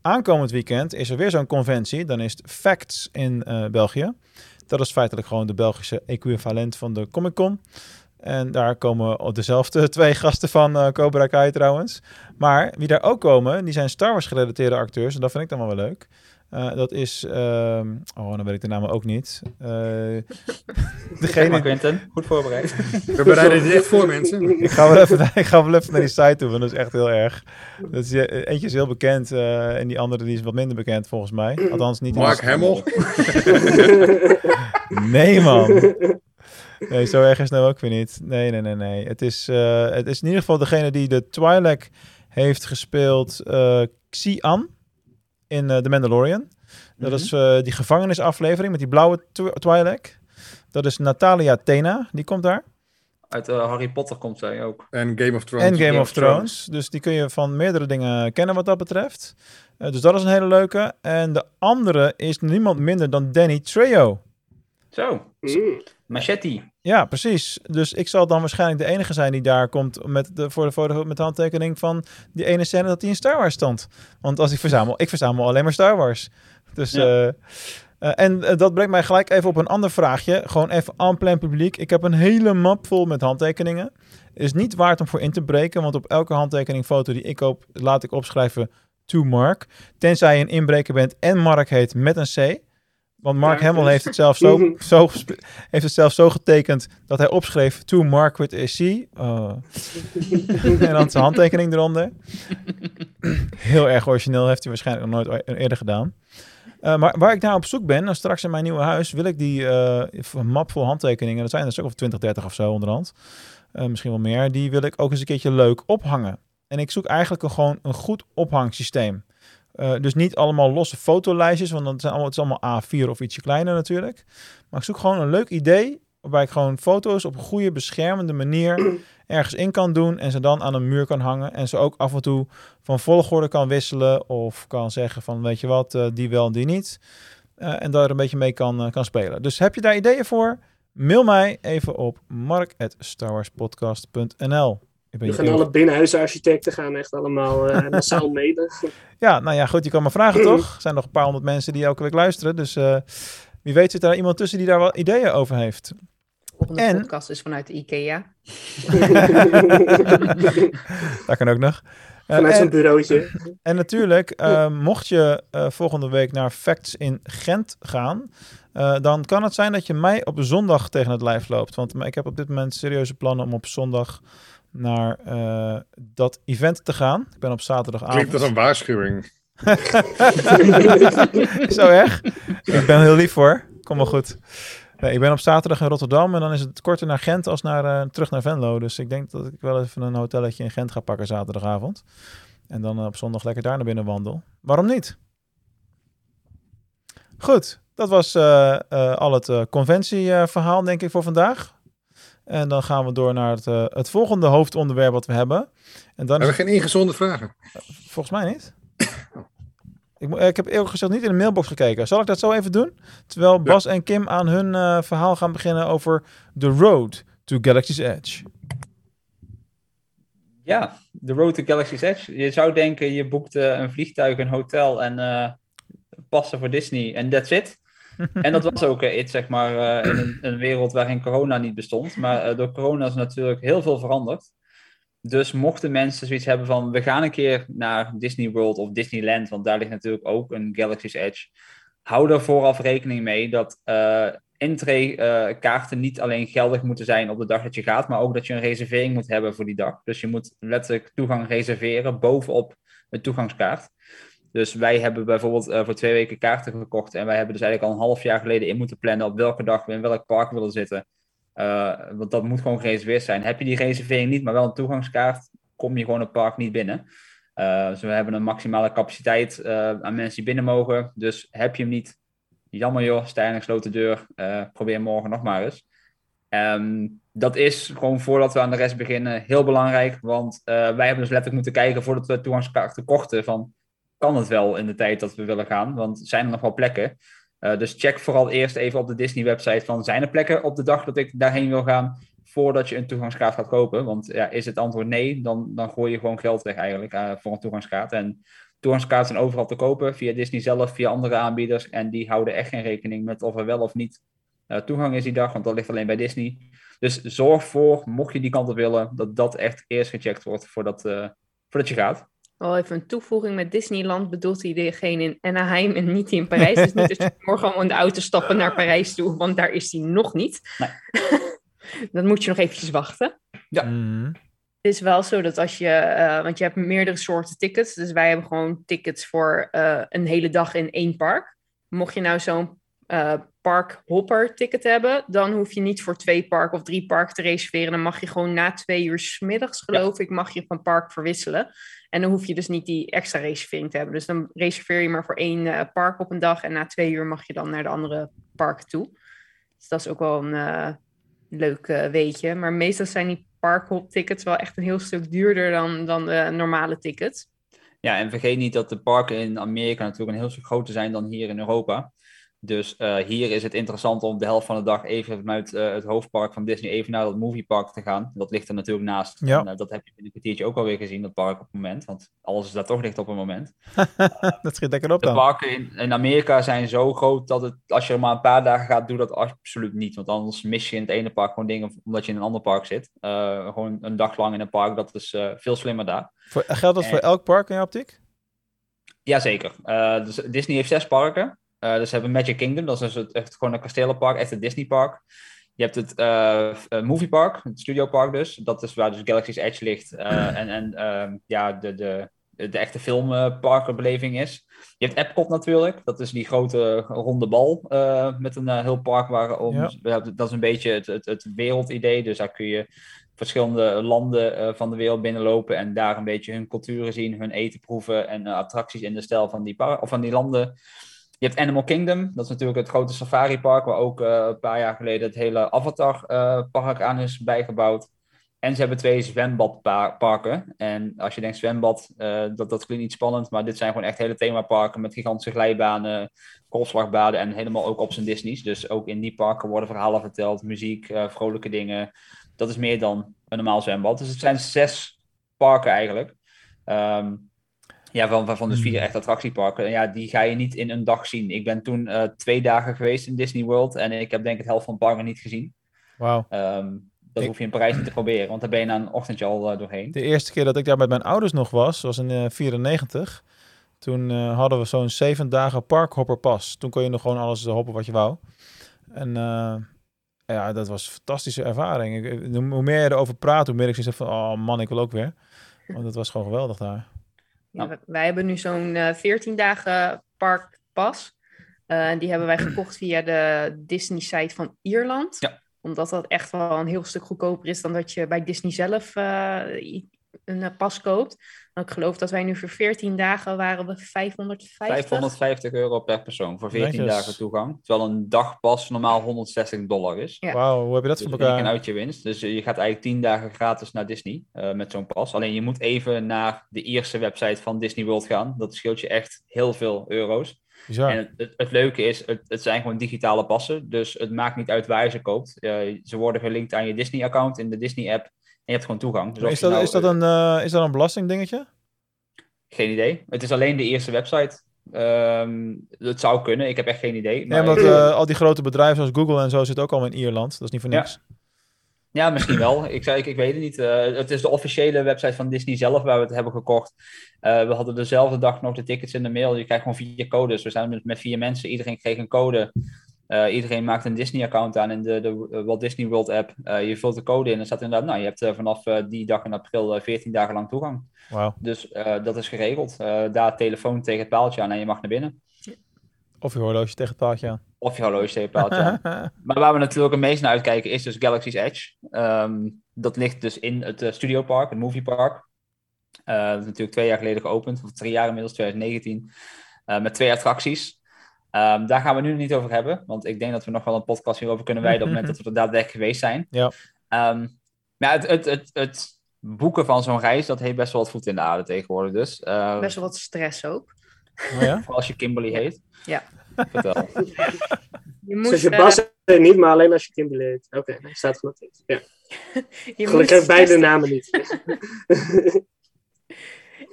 Aankomend weekend is er weer zo'n conventie. Dan is het Facts in eh, België. Dat is feitelijk gewoon de Belgische equivalent van de Comic Con. En daar komen dezelfde twee gasten van eh, Cobra Kai trouwens. Maar wie daar ook komen, die zijn Star Wars gerelateerde acteurs. En dat vind ik dan wel wel leuk. Eh, dat is... ehm, oh, dan weet ik de namen ook niet. Eh Zeg maar, degene... Quinten. Goed voorbereid. We bereiden dit echt voor mensen. Ik ga, wel even, ik ga wel even naar die site toe, want dat is echt heel erg. Dat is, eentje is heel bekend eh, en die andere die is wat minder bekend volgens mij. Althans niet in Mark Hamill. Nee, man. Nee, zo erg is het nou ook weer niet. Nee, nee, nee, nee. Het is, eh, het is in ieder geval degene die de Twi'lek heeft gespeeld, eh Xi'an in eh The Mandalorian. Dat is eh, die gevangenisaflevering met die blauwe Twi- Twi'lek. Dat is Natalia Tena, die komt daar. Uit Harry Potter komt zij ook. En Game of Thrones. En Game, Game of of Thrones. Dus die kun je van meerdere dingen kennen wat dat betreft. Eh, dus dat is een hele leuke. En de andere is niemand minder dan Danny Trejo. Zo. Mm. Machete. Ja, precies. Dus ik zal dan waarschijnlijk de enige zijn die daar komt met de, voor de, de, met de handtekening van die ene scène dat hij in Star Wars stond. Want als ik verzamel, ik verzamel alleen maar Star Wars. Dus, Ja. eh, eh, en eh, dat brengt mij gelijk even op een ander vraagje. Gewoon even aan plein publiek. Ik heb een hele map vol met handtekeningen. Is niet waard om voor in te breken, want op elke handtekeningfoto die ik koop, laat ik opschrijven to Mark. Tenzij je een inbreker bent en Mark heet met een C. Want Mark Ja, Hamill dus- heeft het zelf zo, zo, gespe- heeft het zelf zo getekend dat hij opschreef to Mark with a C. Oh. en dan zijn handtekening eronder. Heel erg origineel, heeft hij waarschijnlijk nog nooit eerder gedaan. Eh, maar waar ik naar op zoek ben, nou, straks in mijn nieuwe huis, wil ik die eh, map vol handtekeningen, dat zijn er stuk of 20, 30 of zo onderhand, eh, misschien wel meer, die wil ik ook eens een keertje leuk ophangen. En ik zoek eigenlijk een, gewoon een goed ophangsysteem. Uh, dus niet allemaal losse fotolijstjes, want dan zijn allemaal, het is allemaal A4 of ietsje kleiner natuurlijk. Maar ik zoek gewoon een leuk idee waarbij ik gewoon foto's op een goede beschermende manier ergens in kan doen en ze dan aan een muur kan hangen en ze ook af en toe van volgorde kan wisselen of kan zeggen van weet je wat, uh, die wel en die niet. Uh, en daar een beetje mee kan, kan spelen. Dus heb je daar ideeën voor? Mail mij even op mark.starwarspodcast.nl. We gaan alle binnenhuisarchitecten gaan echt allemaal uh, massaal mede. ja, nou ja, goed, je kan me vragen toch? Er zijn nog een paar honderd mensen die elke week luisteren. Dus uh, wie weet zit daar iemand tussen die daar wel ideeën over heeft. Volgende en... podcast is vanuit de IKEA. dat kan ook nog. Uh, vanuit zo'n bureautje. En natuurlijk, uh, mocht je uh, volgende week naar Facts in Gent gaan, dan kan het zijn dat je mij op zondag tegen het lijf loopt. Want ik heb op dit moment serieuze plannen om op zondag naar uh, dat event te gaan. Ik ben op zaterdagavond. Klinkt als een waarschuwing. Zo erg? Ik ben heel lief voor. Kom maar goed. Nee, ik ben op zaterdag in Rotterdam en dan is het korter naar Gent als naar, uh, terug naar Venlo. Dus ik denk dat ik wel even een hotelletje in Gent ga pakken zaterdagavond. En dan uh, op zondag lekker daar naar binnen wandel. Waarom niet? Goed, dat was al het conventieverhaal denk ik voor vandaag. En dan gaan we door naar het, uh, het volgende hoofdonderwerp wat we hebben. En dan hebben we geen ingezonde vragen? Volgens mij niet. ik, ik, heb eerlijk gezegd niet in de mailbox gekeken. Zal ik dat zo even doen? Terwijl ja. Bas en Kim aan hun uh, verhaal gaan beginnen over The Road to Galaxy's Edge. Ja, The Road to Galaxy's Edge. Je zou denken, je boekt uh, een vliegtuig, een hotel en uh, passen voor Disney en that's it. En dat was ook iets, zeg maar, in een, een, wereld waarin corona niet bestond. Maar door corona is natuurlijk heel veel veranderd. Dus mochten mensen zoiets hebben van, we gaan een keer naar Disney World of Disneyland, want daar ligt natuurlijk ook een Galaxy's Edge. Hou er vooraf rekening mee dat uh, entree-kaarten niet alleen geldig moeten zijn op de dag dat je gaat, maar ook dat je een reservering moet hebben voor die dag. Dus je moet letterlijk toegang reserveren bovenop een toegangskaart. Dus wij hebben bijvoorbeeld uh, voor twee weken kaarten gekocht. En wij hebben dus eigenlijk al een half jaar geleden in moeten plannen op welke dag we in welk park willen zitten. Uh, want dat moet gewoon gereserveerd zijn. Heb je die reservering niet, maar wel een toegangskaart, kom je gewoon het park niet binnen. Uh, dus we hebben een maximale capaciteit aan mensen die binnen mogen. Dus heb je hem niet, jammer joh, sta gesloten deur. probeer morgen nog maar eens. Um, dat is gewoon voordat we aan de rest beginnen heel belangrijk. Want wij hebben dus letterlijk moeten kijken voordat we toegangskaarten kochten. Van, kan het wel in de tijd dat we willen gaan? Want zijn er nog wel plekken? Uh, dus check vooral eerst even op de Disney-website van zijn er plekken op de dag dat ik daarheen wil gaan, voordat je een toegangskaart gaat kopen. Want ja, is het antwoord nee, dan, dan gooi je gewoon geld weg eigenlijk uh, voor een toegangskaart. En toegangskaarten zijn overal te kopen, via Disney zelf, via andere aanbieders. En die houden echt geen rekening met of er wel of niet uh, toegang is die dag, want dat ligt alleen bij Disney. Dus zorg voor, mocht je die kant op willen, dat dat echt eerst gecheckt wordt voordat, voordat je gaat wel even een toevoeging met Disneyland bedoelt hij degene in Anaheim en niet in Parijs. dus niet dus morgen gewoon in de auto stappen naar Parijs toe, want daar is hij nog niet. Nee. Dan moet je nog eventjes wachten. Ja. Mm. Het is wel zo dat als je, uh, want je hebt meerdere soorten tickets. Dus wij hebben gewoon tickets voor uh, een hele dag in één park. Mocht je nou zo'n uh, parkhopper ticket hebben, dan hoef je niet voor twee parken of drie parken te reserveren. Dan mag je gewoon na twee uur s middags, geloof ja. ik, mag je van park verwisselen. En dan hoef je dus niet die extra reservering te hebben. Dus dan reserveer je maar voor één uh, park op een dag. En na twee uur mag je dan naar de andere parken toe. Dus dat is ook wel een uh, leuk uh, weetje. Maar meestal zijn die parkhop tickets wel echt een heel stuk duurder dan, dan de normale tickets. Ja, en vergeet niet dat de parken in Amerika natuurlijk een heel stuk groter zijn dan hier in Europa. Dus uh, hier is het interessant om de helft van de dag even vanuit uh, het hoofdpark van Disney even naar dat moviepark te gaan. Dat ligt er natuurlijk naast. Ja. En, uh, dat heb je in een kwartiertje ook alweer gezien, dat park op het moment. Want alles is daar toch dicht op het moment. dat schiet lekker op de dan. De parken in, in, Amerika zijn zo groot dat het, als je er maar een paar dagen gaat, doe dat absoluut niet. Want anders mis je in het ene park gewoon dingen omdat je in een ander park zit. gewoon een dag lang in een park, dat is veel slimmer daar. Voor, geldt dat en... voor elk park in je optiek? Jazeker. dus Disney heeft zes parken. Uh, dus we hebben Magic Kingdom, dat is dus echt gewoon een kastelenpark, echt een Disneypark. Je hebt het uh, Moviepark, het Studiopark dus. Dat is waar dus Galaxy's Edge ligt. Uh, en en uh, ja, de, de, de echte filmparkenbeleving is. Je hebt Epcot natuurlijk. Dat is die grote ronde bal met een heel park waarom... Ja. Dat is een beetje het, het, het wereldidee. Dus daar kun je verschillende landen eh, van de wereld binnenlopen en daar een beetje hun culturen zien, hun eten proeven en uh, attracties in de stijl van die, of van die landen. Je hebt Animal Kingdom, dat is natuurlijk het grote safari-park, waar ook uh, een paar jaar geleden het hele Avatar-park aan is bijgebouwd. En ze hebben twee zwembadparken. En als je denkt zwembad, dat, dat klinkt niet spannend, maar dit zijn gewoon echt hele themaparken met gigantische glijbanen, golfslagbaden en helemaal ook op zijn Disney's. Dus ook in die parken worden verhalen verteld, muziek, vrolijke dingen dat is meer dan een normaal zwembad. Dus het zijn zes parken eigenlijk. Um, ja, van, van dus vier echt attractieparken. En ja, die ga je niet in een dag zien. Ik ben toen uh, twee dagen geweest in Disney World en ik heb denk ik het helft van parken niet gezien. Wauw. Um, dat hoef je in Parijs niet te proberen, want daar ben je na een ochtendje al uh, doorheen. De eerste keer dat ik daar met mijn ouders nog was, was in 1994. Uh, toen hadden we zo'n zeven dagen parkhopperpas. Toen kon je nog gewoon alles hoppen wat je wou. En ja, dat was een fantastische ervaring. Ik, hoe meer je erover praat, hoe meer ik zeg van, oh man, ik wil ook weer. Want het was gewoon geweldig daar. Ja, wij hebben nu zo'n uh, eh, 14 dagen parkpas. Uh, die hebben wij gekocht via de Disney-site van Ierland. Ja. Omdat dat echt wel een heel stuk goedkoper is dan dat je bij Disney zelf uh, een pas koopt. Ik geloof dat wij nu voor 14 dagen waren we 550. 550 euro per persoon voor 14 dagen toegang. Terwijl een dagpas normaal 160 dollar is. Ja. Wauw, hoe heb je dat dus voor elkaar? Een uit je winst. Dus je gaat eigenlijk 10 dagen gratis naar Disney uh, met zo'n pas. Alleen je moet even naar de eerste website van Disney World gaan. Dat scheelt je echt heel veel euro's. Bizar. En het, het, het, leuke is, het, het, zijn gewoon digitale passen. Dus het maakt niet uit waar je ze koopt. Uh, ze worden gelinkt aan je Disney-account in de Disney-app je hebt gewoon toegang. Dus is, dat, nou, is, dat een, uh, is dat een belastingdingetje? Geen idee. Het is alleen de eerste website. Um, het zou kunnen, ik heb echt geen idee. Maar... Ja, uh, al die grote bedrijven zoals Google en zo zitten ook al in Ierland. Dat is niet voor niks. Ja. Ja, misschien wel. Ik, zei, ik, ik weet het niet. Uh, het is de officiële website van Disney zelf waar we het hebben gekocht. Uh, we hadden dezelfde dag nog de tickets in de mail. Je krijgt gewoon vier codes. We zijn met, met vier mensen. Iedereen kreeg een code. Uh, iedereen maakt een Disney-account aan in de, de Walt Disney World app. Uh, je vult de code in en staat inderdaad, nou, je hebt uh, vanaf die dag in april 14 dagen lang toegang. Wow. Dus dat is geregeld. daar telefoon tegen het paaltje aan en je mag naar binnen. Of je horloge tegen het paaltje aan. Of je horloge tegen het paaltje aan. maar waar we natuurlijk het meest naar uitkijken is dus Galaxy's Edge. Um, dat ligt dus in het Studio Park, het Movie Park. dat is natuurlijk twee jaar geleden geopend, of drie jaar inmiddels, 2019. met twee attracties. Um, daar gaan we nu niet over hebben, want ik denk dat we nog wel een podcast hierover kunnen wijden op het moment dat we er daadwerkelijk geweest zijn. Ja. Um, maar het, het, het, het, boeken van zo'n reis, dat heeft best wel wat voet in de aarde tegenwoordig dus. Uh, best wel wat stress ook. Oh ja? als je Kimberly heet. Ja. Vertel. Je moet, dus je Bas uh, niet, maar alleen als je Kimberly heet. Oké, okay, nee, staat genoteerd. Ja. je Gelukkig moet beide namen niet.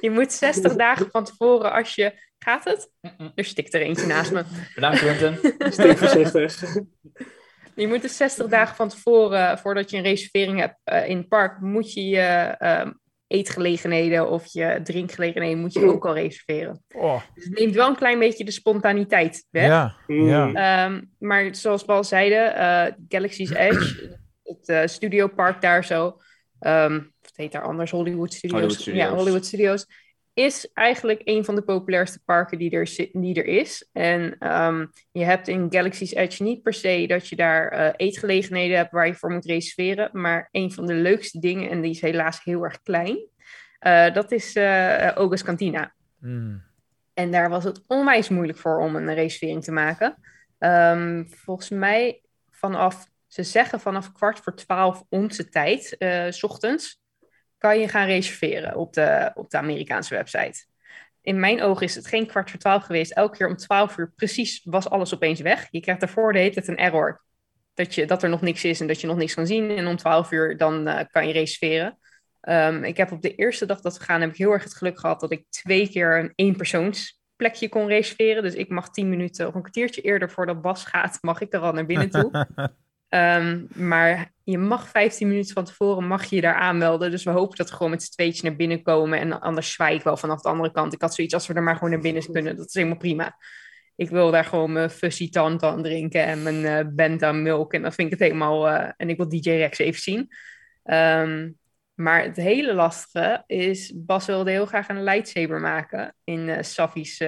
je moet 60 dagen van tevoren, als je Gaat het? Er stikt er eentje naast me. Bedankt, Quentin. Stik voorzichtig. Je moet dus 60 dagen van tevoren, voordat je een reservering hebt uh, in het park, moet je je uh, eetgelegenheden of je drinkgelegenheden moet je ook al reserveren. Oh. Dus het neemt wel een klein beetje de spontaniteit weg. Ja, ja. Um, maar zoals we al zeiden, uh, Galaxy's Edge, het uh, studiopark daar zo, um, het heet daar anders, Hollywood Studios. Hollywood Studios. Ja, Hollywood Studios is eigenlijk een van de populairste parken die er, die er is. En ehm, je hebt in Galaxy's Edge niet per se dat je daar uh, eetgelegenheden hebt waar je voor moet reserveren. Maar een van de leukste dingen, en die is helaas heel erg klein, uh, dat is uh, Oga's Cantina. Mm. En daar was het onwijs moeilijk voor om een reservering te maken. Um, volgens mij vanaf, ze zeggen vanaf kwart voor twaalf onze tijd, s ochtends kan je gaan reserveren op de, op de Amerikaanse website. In mijn ogen is het geen kwart voor twaalf geweest. Elke keer om twaalf uur precies was alles opeens weg. Je krijgt daarvoor de hele tijd een error. Dat, je, dat er nog niks is en dat je nog niks kan zien. En om twaalf uur dan uh, kan je reserveren. Um, ik heb op de eerste dag dat we gaan, heb ik heel erg het geluk gehad dat ik twee keer een eenpersoonsplekje kon reserveren. Dus ik mag tien minuten of een kwartiertje eerder voordat Bas gaat, mag ik er al naar binnen toe. Um, maar je mag 15 minuten van tevoren mag je, je daar aanmelden. Dus we hopen dat we gewoon met z'n tweetjes naar binnen komen. En anders zwaai ik wel vanaf de andere kant. Ik had zoiets als we er maar gewoon naar binnen kunnen. Dat is helemaal prima. Ik wil daar gewoon mijn fuzzy tantan drinken en mijn uh, benta milk. En dat vind ik het helemaal... Uh, en ik wil DJ Rex even zien. Um, maar het hele lastige is... Bas wilde heel graag een lightsaber maken in uh, Safi's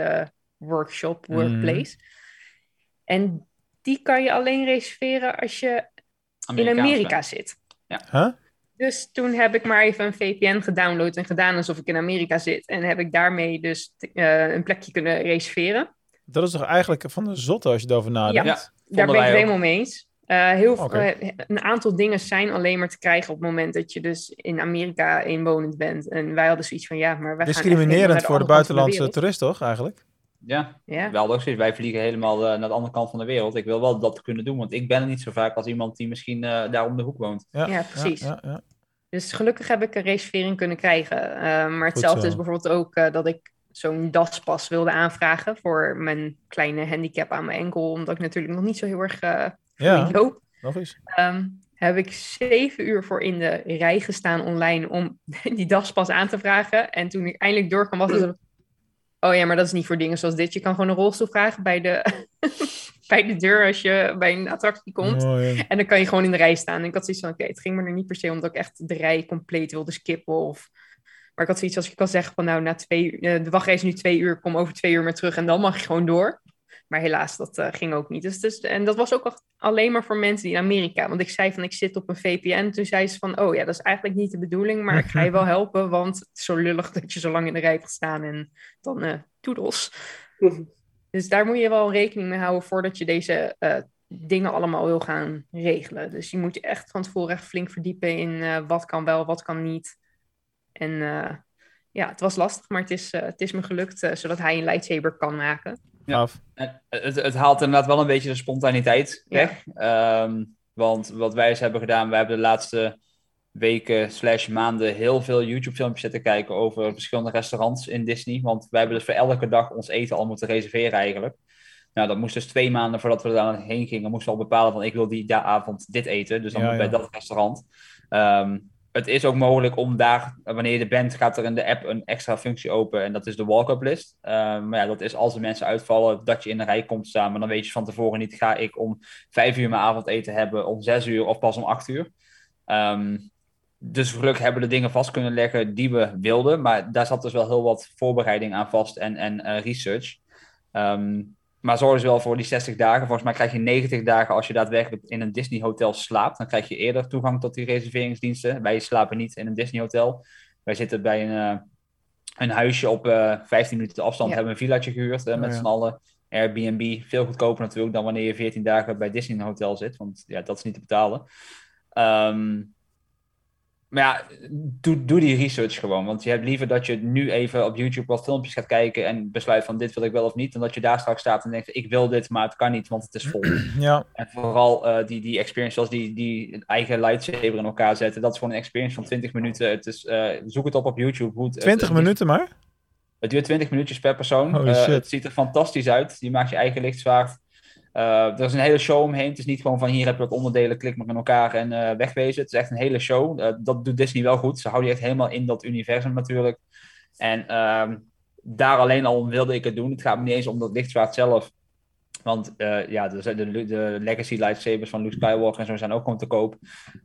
workshop, workplace. Mm. En die kan je alleen reserveren als je in Amerika bent. zit. Ja. Huh? Dus toen heb ik maar even een VPN gedownload en gedaan alsof ik in Amerika zit. En heb ik daarmee dus uh, een plekje kunnen reserveren. Dat is toch eigenlijk van de zotte als je erover nadenkt? Ja, daar ben ik het helemaal mee eens. Uh, heel okay. uh, een aantal dingen zijn alleen maar te krijgen op het moment dat je dus in Amerika inwonend bent. En wij hadden zoiets van ja, maar wij Discriminerend voor de buitenlandse toerist toch eigenlijk? Ja, ja. wel ook Wij vliegen helemaal uh, naar de andere kant van de wereld. Ik wil wel dat kunnen doen, want ik ben er niet zo vaak als iemand die misschien daar om de hoek woont. Ja, ja precies. Ja, dus gelukkig heb ik een reservering kunnen krijgen. maar hetzelfde is bijvoorbeeld ook dat ik zo'n daspas wilde aanvragen voor mijn kleine handicap aan mijn enkel, omdat ik natuurlijk nog niet zo heel erg ja, loop. Nog eens. Um, heb ik zeven uur voor in de rij gestaan online om die dagspas aan te vragen. En toen ik eindelijk door kwam, was het... Oh ja, maar dat is niet voor dingen zoals dit. Je kan gewoon een rolstoel vragen bij de, bij de deur als je bij een attractie komt. Oh, ja. En dan kan je gewoon in de rij staan. En ik had zoiets van, oké, het ging me er niet per se omdat ik echt de rij compleet wilde skippen. Of... Maar ik had zoiets als ik kan zeggen van, nou, na twee uur, de wachtrij is nu twee uur, kom over twee uur meer terug en dan mag je gewoon door. Maar helaas, dat uh, ging ook niet. Dus, dus, en dat was ook alleen maar voor mensen die in Amerika. Want ik zei van, ik zit op een VPN. Toen zei ze van, oh ja, dat is eigenlijk niet de bedoeling. Maar ik ga je wel helpen, want het is zo lullig dat je zo lang in de rij hebt gestaan. En dan uh, toedels. dus daar moet je wel rekening mee houden voordat je deze uh, dingen allemaal wil gaan regelen. Dus je moet je echt van tevoren echt flink verdiepen in wat kan wel, wat kan niet. En ja, het was lastig, maar het is, het is me gelukt, zodat hij een lightsaber kan maken. Ja. Het, het, haalt inderdaad wel een beetje de spontaniteit weg. Ehm, want wat wij eens hebben gedaan, wij hebben de laatste weken slash maanden heel veel YouTube filmpjes zitten kijken over verschillende restaurants in Disney. Want wij hebben dus voor elke dag ons eten al moeten reserveren eigenlijk. Nou, dat moest dus twee maanden voordat we daar heen gingen, moesten we al bepalen van ik wil die avond dit eten. Dus dan moet bij dat restaurant. Um, het is ook mogelijk om daar, wanneer je er bent, gaat er in de app een extra functie open. En dat is de walk-up list. Uh, maar ja, dat is als de mensen uitvallen, dat je in een rij komt staan. Maar dan weet je van tevoren niet, ga ik om vijf uur mijn avondeten hebben, om zes uur of pas om acht uur. Um, dus gelukkig hebben we de dingen vast kunnen leggen die we wilden. Maar daar zat dus wel heel wat voorbereiding aan vast en, en uh, research. Um, maar zorg dus wel voor die 60 dagen. Volgens mij krijg je 90 dagen als je daadwerkelijk in een Disney hotel slaapt. Dan krijg je eerder toegang tot die reserveringsdiensten. Wij slapen niet in een Disney hotel. Wij zitten bij een, uh, een huisje op uh, eh, 15 minuten afstand. Ja. Hebben een villaatje gehuurd uh, met oh, ja. z'n allen. Airbnb, veel goedkoper natuurlijk dan wanneer je 14 dagen bij Disney hotel zit. Want ja, dat is niet te betalen. Um, maar ja, doe, doe die research gewoon. Want je hebt liever dat je nu even op YouTube wat filmpjes gaat kijken en besluit van dit wil ik wel of niet. Dan dat je daar straks staat en denkt, ik wil dit, maar het kan niet, want het is vol. Ja. En vooral uh, die, die experience, zoals die, die eigen lightsaber in elkaar zetten. Dat is gewoon een experience van 20 minuten. Het is, uh, zoek het op op YouTube. Hoe het, 20 het, minuten maar? Het duurt 20 minuutjes per persoon. Uh, het ziet er fantastisch uit. Je maakt je eigen lichtzwaard. Uh, er is een hele show omheen. Het is niet gewoon van hier heb je wat onderdelen, klik maar in elkaar en uh, wegwezen. Het is echt een hele show. Uh, dat doet Disney wel goed. Ze houden je echt helemaal in dat universum natuurlijk. En ehm, daar alleen al wilde ik het doen. Het gaat niet eens om dat lichtzwaard zelf. Want ja, de, de, de, legacy lightsabers van Luke Skywalker en zo zijn ook gewoon te koop.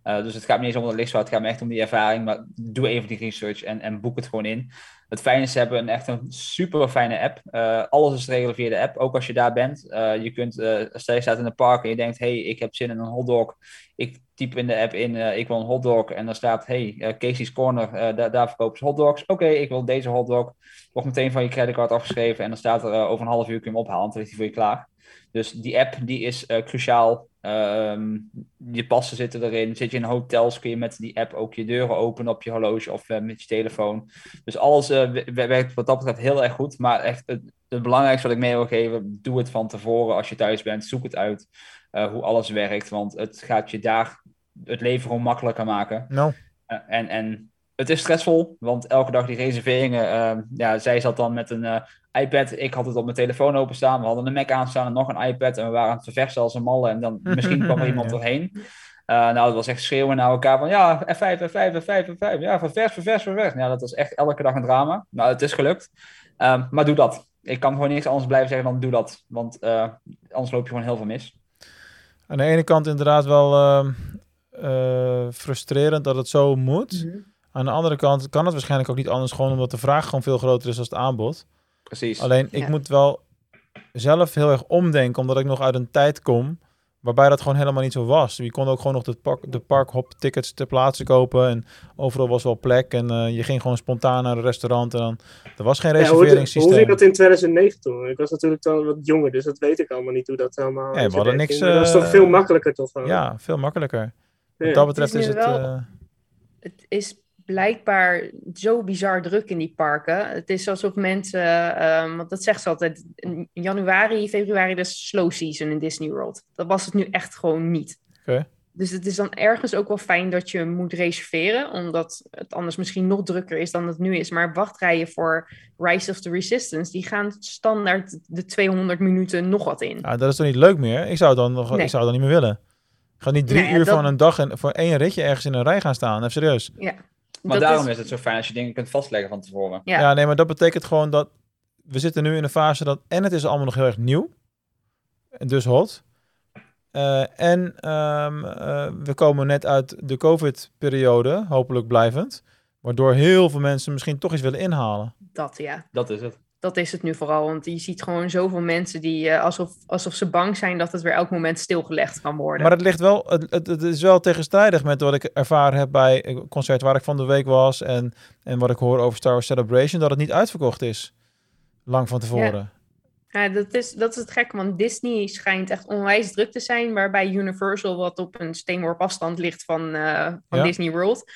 dus het gaat me niet eens om dat lichtzwaard. Het gaat me echt om die ervaring. Maar doe even die research en, en boek het gewoon in. Het fijne is, ze hebben een echt een super fijne app. Uh, alles is te regelen via de app, ook als je daar bent. Je kunt, stel je staat in een park en je denkt, hey, ik heb zin in een hotdog. Ik typ in de app in, ik wil een hotdog. En dan staat, hey, Casey's Corner, daar, verkopen ze hotdogs. Oké, ik wil deze hotdog. Wordt meteen van je creditcard afgeschreven en dan staat er over een half uur kun je hem ophalen, dan ligt hij voor je klaar. Dus die app die is cruciaal. Um, je passen zitten erin. Zit je in hotels, kun je met die app ook je deuren openen op je horloge of uh, met je telefoon. Dus alles uh, werkt wat dat betreft heel erg goed. Maar echt het, het, belangrijkste wat ik mee wil geven, doe het van tevoren als je thuis bent. Zoek het uit hoe alles werkt. Want het gaat je daar het leven gewoon makkelijker maken. No. en, en het is stressvol, want elke dag die reserveringen. Ehm, ja, zij zat dan met een iPad. Ik had het op mijn telefoon openstaan. We hadden een Mac aanstaan en nog een iPad. En we waren aan het verversen als een malle. En dan misschien kwam er iemand doorheen. Uh, nou, dat was echt schreeuwen naar elkaar van ja, F5, F5, F5, F5. Ja, ververs, ververs, ververs. Ja, dat was echt elke dag een drama. Nou, het is gelukt. Um, maar doe dat. Ik kan gewoon niks anders blijven zeggen dan doe dat. Want uh, anders loop je gewoon heel veel mis. Aan de ene kant inderdaad wel uh, frustrerend dat het zo moet. Mm -hmm. Aan de andere kant kan het waarschijnlijk ook niet anders, gewoon omdat de vraag gewoon veel groter is dan het aanbod. Precies. Alleen ik moet wel zelf heel erg omdenken, omdat ik nog uit een tijd kom Waarbij dat gewoon helemaal niet zo was. Je kon ook gewoon nog de, park, de parkhop tickets ter plaatse kopen. En overal was wel plek. En uh, je ging gewoon spontaan naar een restaurant. En dan, er was geen reserveringssysteem. Ja, hoe, hoe ik dat in 2009 toen? Ik was natuurlijk dan wat jonger, dus dat weet ik allemaal niet hoe dat helemaal ja, we hadden niks, uh, Dat is toch veel makkelijker toch? Ja, veel makkelijker. Wat dat betreft is, is het... Wel, uh, het is blijkbaar zo bizar druk in die parken. Het is alsof mensen, um, want dat zegt ze altijd, in januari, februari, dus slow season in Disney World. Dat was het nu echt gewoon niet. Okay. Dus het is dan ergens ook wel fijn dat je moet reserveren, omdat het anders misschien nog drukker is dan het nu is. Maar wachtrijen voor Rise of the Resistance, die gaan standaard de 200 minuten nog wat in. Ja, dat is toch niet leuk meer? Ik zou dan nog, nee. ik zou dan niet meer willen. Ga niet drie uur van een dag en voor één ritje ergens in een rij gaan staan. Even serieus. Ja. Maar daarom is... het zo fijn als je dingen kunt vastleggen van tevoren. Ja. ja, nee, maar dat betekent gewoon dat we zitten nu in een fase dat en het is allemaal nog heel erg nieuw, dus hot. Uh, en um, uh, we komen net uit de COVID-periode, hopelijk blijvend, waardoor heel veel mensen misschien toch iets willen inhalen. Dat ja. Dat is het dat is het nu vooral. Want je ziet gewoon zoveel mensen die uh, alsof, alsof ze bang zijn dat het weer elk moment stilgelegd kan worden. Maar het ligt wel, het, het, is wel tegenstrijdig met wat ik ervaren heb bij een concert waar ik van de week was. En, en wat ik hoor over Star Wars Celebration, dat het niet uitverkocht is. Lang van tevoren. Ja. ja dat, is, dat is het gekke, want Disney schijnt echt onwijs druk te zijn. Waarbij Universal, wat op een steenworp afstand ligt van, uh, van Disney World,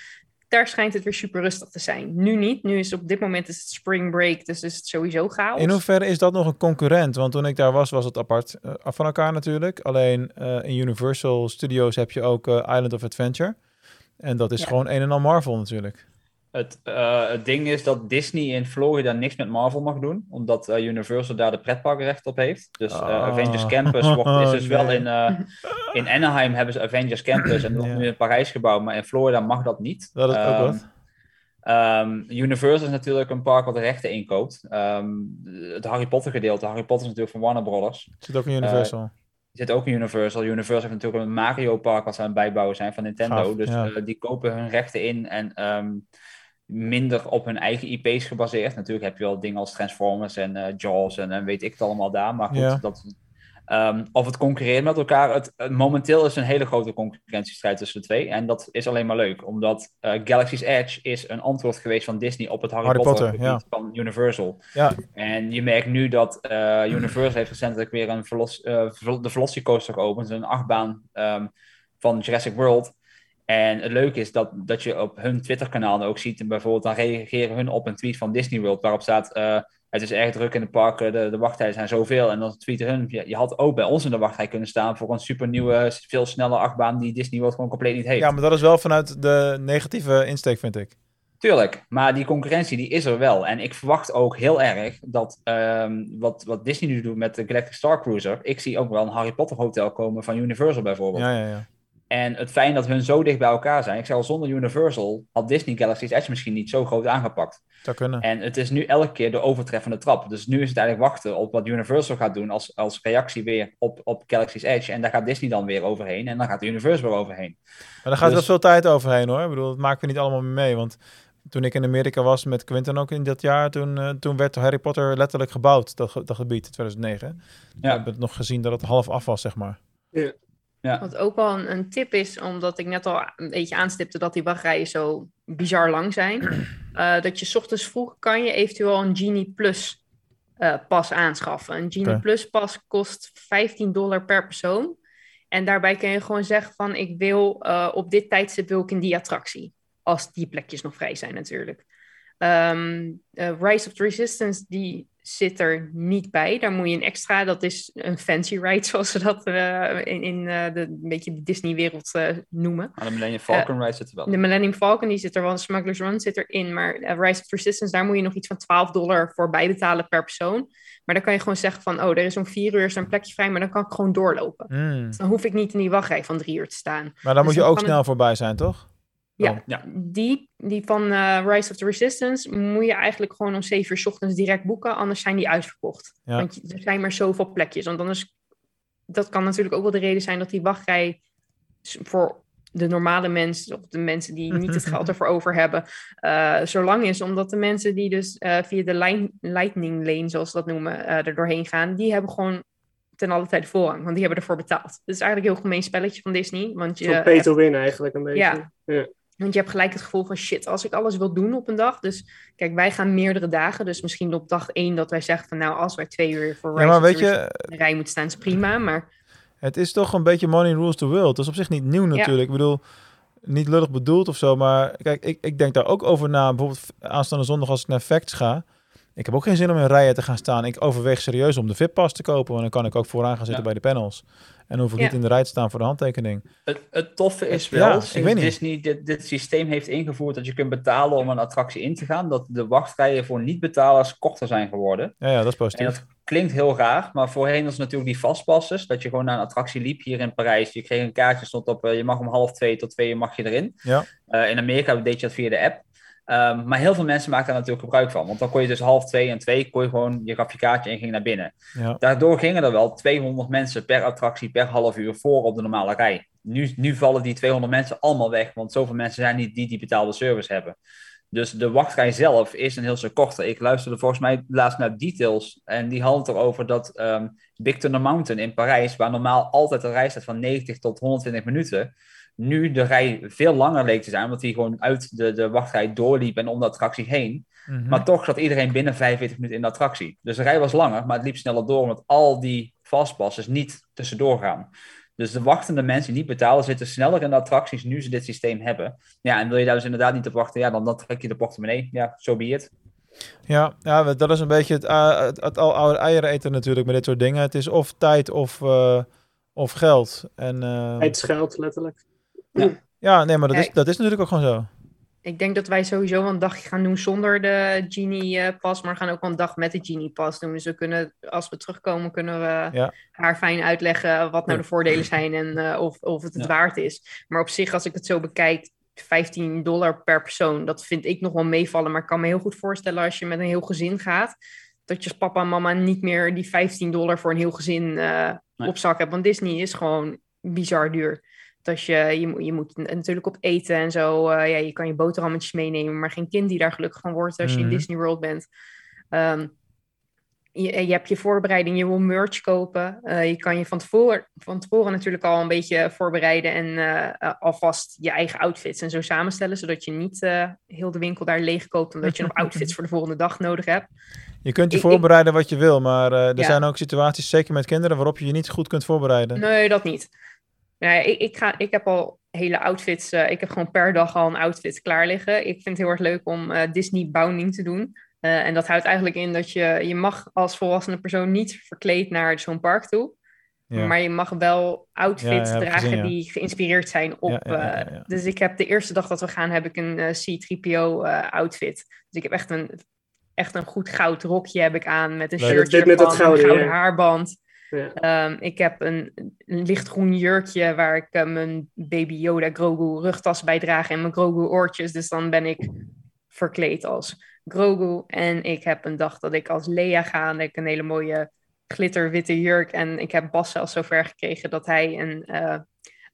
daar schijnt het weer super rustig te zijn. Nu niet. Nu is op dit moment is het spring break, dus is het sowieso chaos. In hoeverre is dat nog een concurrent? Want toen ik daar was, was het apart uh, af van elkaar natuurlijk. Alleen uh, in Universal Studios heb je ook uh, Island of Adventure. En dat is ja. gewoon een en al Marvel natuurlijk. Het, uh, het, ding is dat Disney in Florida niks met Marvel mag doen, omdat uh, Universal daar de pretparkrecht op heeft. Dus uh, oh. Avengers Campus wordt, is dus nee. wel in, in Anaheim hebben ze Avengers Campus en nog ja. nu in Parijs gebouwd, maar in Florida mag dat niet. Dat is um, ook wat. Um, Universal is natuurlijk een park wat de rechten inkoopt. Um, het Harry Potter gedeelte, Harry Potter is natuurlijk van Warner Brothers. Zit ook in Universal. zit ook in Universal. Universal heeft natuurlijk een Mario park wat ze aan het bijbouwen zijn van Nintendo. Gaaf, dus ja. die kopen hun rechten in en minder op hun eigen IP's gebaseerd. Natuurlijk heb je wel dingen als Transformers en uh, Jaws en, en, weet ik het allemaal daar. Maar goed, ja. dat, um, of het concurreert met elkaar. Het, het, momenteel is een hele grote concurrentiestrijd tussen de twee. En dat is alleen maar leuk, omdat uh, Galaxy's Edge is een antwoord geweest van Disney op het Harry, Harry Potter, Potter ja. van Universal. Ja. En je merkt nu dat uh, Universal heeft recentelijk weer een velos, de Velocicoaster geopend. Een achtbaan um, van Jurassic World. En het leuke is dat, dat je op hun Twitter-kanaal ook ziet, en bijvoorbeeld dan reageren hun op een tweet van Disney World, waarop staat, uh, het is erg druk in de parken, de, de wachttijden zijn zoveel. En dan tweeten hun, je, je, had ook bij ons in de wachtrij kunnen staan voor een super nieuwe, veel snelle achtbaan die Disney World gewoon compleet niet heeft. Ja, maar dat is wel vanuit de negatieve insteek, vind ik. Tuurlijk, maar die concurrentie die is er wel. En ik verwacht ook heel erg dat um, wat, wat Disney nu doet met de Galactic Star Cruiser, ik zie ook wel een Harry Potter hotel komen van Universal bijvoorbeeld. Ja, ja, ja. En het fijn dat hun zo dicht bij elkaar zijn. Ik zeg al, zonder Universal had Disney Galaxy's Edge misschien niet zo groot aangepakt. Zou kunnen. En het is nu elke keer de overtreffende trap. Dus nu is het eigenlijk wachten op wat Universal gaat doen als, als reactie weer op, op Galaxy's Edge. En daar gaat Disney dan weer overheen. En dan gaat Universal weer overheen. Maar daar gaat dus... wel veel tijd overheen hoor. Ik bedoel, dat maken we niet allemaal mee. Want toen ik in Amerika was met Quinten ook in dat jaar, toen, uh, toen werd Harry Potter letterlijk gebouwd, dat, dat gebied, 2009. Ja. We hebben het nog gezien dat het half af was, zeg maar. Ja. Ja. Wat ook wel een, een, tip is, omdat ik net al een beetje aanstipte dat die wachtrijen zo bizar lang zijn. Uh, dat je 's ochtends vroeg kan je eventueel een Genie Plus uh, pas aanschaffen. Een Genie okay. Plus pas kost 15 dollar per persoon. En daarbij kun je gewoon zeggen van ik wil uh, op dit tijdstip wil ik in die attractie. Als die plekjes nog vrij zijn natuurlijk. Um, Rise of the Resistance, die zit er niet bij. Daar moet je een extra, dat is een fancy ride, zoals ze dat uh, in, in uh, de een beetje de Disney-wereld uh, noemen. Maar de Millennium Falcon ride zit er wel. De Millennium Falcon, die zit er wel. De Smuggler's Run zit erin. Maar Rise of the Resistance, daar moet je nog iets van 12 dollar voor bijbetalen per persoon. Maar dan kan je gewoon zeggen van, oh, er is om vier uur een plekje vrij, maar dan kan ik gewoon doorlopen. Mm. Dus dan hoef ik niet in die wachtrij van drie uur te staan. Maar dan dus moet je ook snel het... voorbij zijn, toch? Ja, oh. ja, Die, die van uh, Rise of the Resistance moet je eigenlijk gewoon om 7 uur s ochtends direct boeken, anders zijn die uitverkocht. Ja. Want er zijn maar zoveel plekjes. Want anders, dat kan natuurlijk ook wel de reden zijn dat die wachtrij voor de normale mensen, of de mensen die niet het geld ervoor over hebben, uh, zo lang is. Omdat de mensen die dus uh, via de line, lightning lane, zoals ze dat noemen, er doorheen gaan, die hebben gewoon ten alle tijde voorrang, want die hebben ervoor betaald. Het is eigenlijk een heel gemeen spelletje van Disney. Want je Zo'n pay to win eigenlijk een beetje. Ja. ja. Want je hebt gelijk het gevoel van shit, als ik alles wil doen op een dag. Dus kijk, wij gaan meerdere dagen. Dus misschien op dag één dat wij zeggen van nou, als wij twee uur voor Ja, maar weet je- in de rij moeten staan, is prima. Maar Het is toch een beetje money rules the world. Dat is op zich niet nieuw natuurlijk. Ik bedoel, niet lullig bedoeld of zo. Maar kijk, ik, ik denk daar ook over na. Bijvoorbeeld aanstaande zondag als ik naar Facts ga. Ik heb ook geen zin om in rijen te gaan staan. Ik overweeg serieus om de VIP-pas te kopen. Want dan kan ik ook vooraan gaan zitten Ja. bij de panels. En hoef ik Ja. niet in de rij te staan voor de handtekening. Het, het toffe is Ja, wel, ik sinds weet niet. Disney dit, dit systeem heeft ingevoerd dat je kunt betalen om een attractie in te gaan, dat de wachtrijen voor niet-betalers korter zijn geworden. Ja, ja dat is En positief. dat klinkt heel raar, maar voorheen was natuurlijk die vastpasses, dat je gewoon naar een attractie liep hier in Parijs. Je kreeg een kaartje, stond op, eh, je mag om half twee tot twee uur mag je erin. Ja. Eh, in Amerika deed je dat via de app. Ehm, maar heel veel mensen maakten daar natuurlijk gebruik van. Want dan kon je dus half twee en twee, kon je gewoon, je gaf je kaartje en ging naar binnen. Ja. Daardoor gingen er wel 200 mensen per attractie per half uur voor op de normale rij. Nu, nu vallen die 200 mensen allemaal weg, want zoveel mensen zijn niet die die betaalde service hebben. Dus de wachtrij zelf is een heel stuk korter. Ik luisterde volgens mij laatst naar Details en die hadden het erover dat ehm Big Thunder Mountain in Parijs, waar normaal altijd een rij staat van 90 tot 120 minuten, nu de rij veel langer leek te zijn, omdat die gewoon uit de, de wachtrij doorliep en om de attractie heen. Mhm. Maar toch zat iedereen binnen 45 minuten in de attractie. Dus de rij was langer, maar het liep sneller door, omdat al die fastpasses niet tussendoor gaan. Dus de wachtende mensen die niet betalen, zitten sneller in de attracties nu ze dit systeem hebben. Ja, en wil je daar dus inderdaad niet op wachten, ja, dan, dan trek je de portemonnee. Ja, zo be it. Ja, ja, dat is een beetje het, uh, het, het al oude eieren eten natuurlijk met dit soort dingen. Het is of tijd of, uh, of geld. En, uh, Het is geld, letterlijk. Ja, nee, maar dat, is, dat is natuurlijk ook gewoon zo. ik denk dat wij sowieso wel een dagje gaan doen zonder de Genie-pas, maar we gaan ook wel een dag met de Genie-pas doen. Dus we kunnen, als we terugkomen, kunnen we Ja. haar fijn uitleggen wat nou de voordelen zijn en eh, of, of het het Ja. waard is. Maar op zich, als ik het zo bekijk, 15 dollar per persoon, dat vind ik nog wel meevallen. Maar ik kan me heel goed voorstellen als je met een heel gezin gaat, dat je als papa en mama niet meer die 15 dollar voor een heel gezin eh, Nee. op zak hebt. Want Disney is gewoon bizar duur. Dat je, je, moet- je moet natuurlijk op eten en zo. eh, ja, je kan je boterhammetjes meenemen, maar geen kind die daar gelukkig van wordt als je Mhm. in Disney World bent. Ehm, je, je hebt je voorbereiding, je wil merch kopen. Eh, je kan je van tevoren, van tevoren natuurlijk al een beetje voorbereiden en eh, eh, alvast je eigen outfits en zo samenstellen, zodat je niet eh, heel de winkel daar leeg koopt, omdat je nog outfits voor de volgende dag nodig hebt. Je kunt je Ik- ik- voorbereiden wat je wil, maar eh, er Ja. zijn ook situaties, zeker met kinderen, waarop je je niet goed kunt voorbereiden. Nee, dat niet. Nee, ik, ik, ga, ik heb al hele outfits. eh, ik heb gewoon per dag al een outfit klaar liggen. Ik vind het heel erg leuk om eh, Disney bounding te doen. Eh, en dat houdt eigenlijk in dat je, je mag als volwassene persoon niet verkleed naar zo'n park toe. Ja. Maar je mag wel outfits Ja, ja, dragen gezien, ja. die geïnspireerd zijn op. Ja, ja, ja, ja, eh, ja. dus ik heb de eerste dag dat we gaan, heb ik een eh, C-3PO eh, outfit. Dus ik heb echt een, echt een goed goud rokje heb ik aan met een Leuk. shirtje Dit met gouden, een gouden ja. haarband. Ja. Ehm, ik heb een, een lichtgroen jurkje waar ik eh, mijn baby Yoda Grogu rugtas bij draag en mijn Grogu oortjes. Dus dan ben ik verkleed als Grogu. En ik heb een dag dat ik als Leia ga en ik een hele mooie glitterwitte jurk. En ik heb Bas zelfs zover gekregen dat hij een, eh,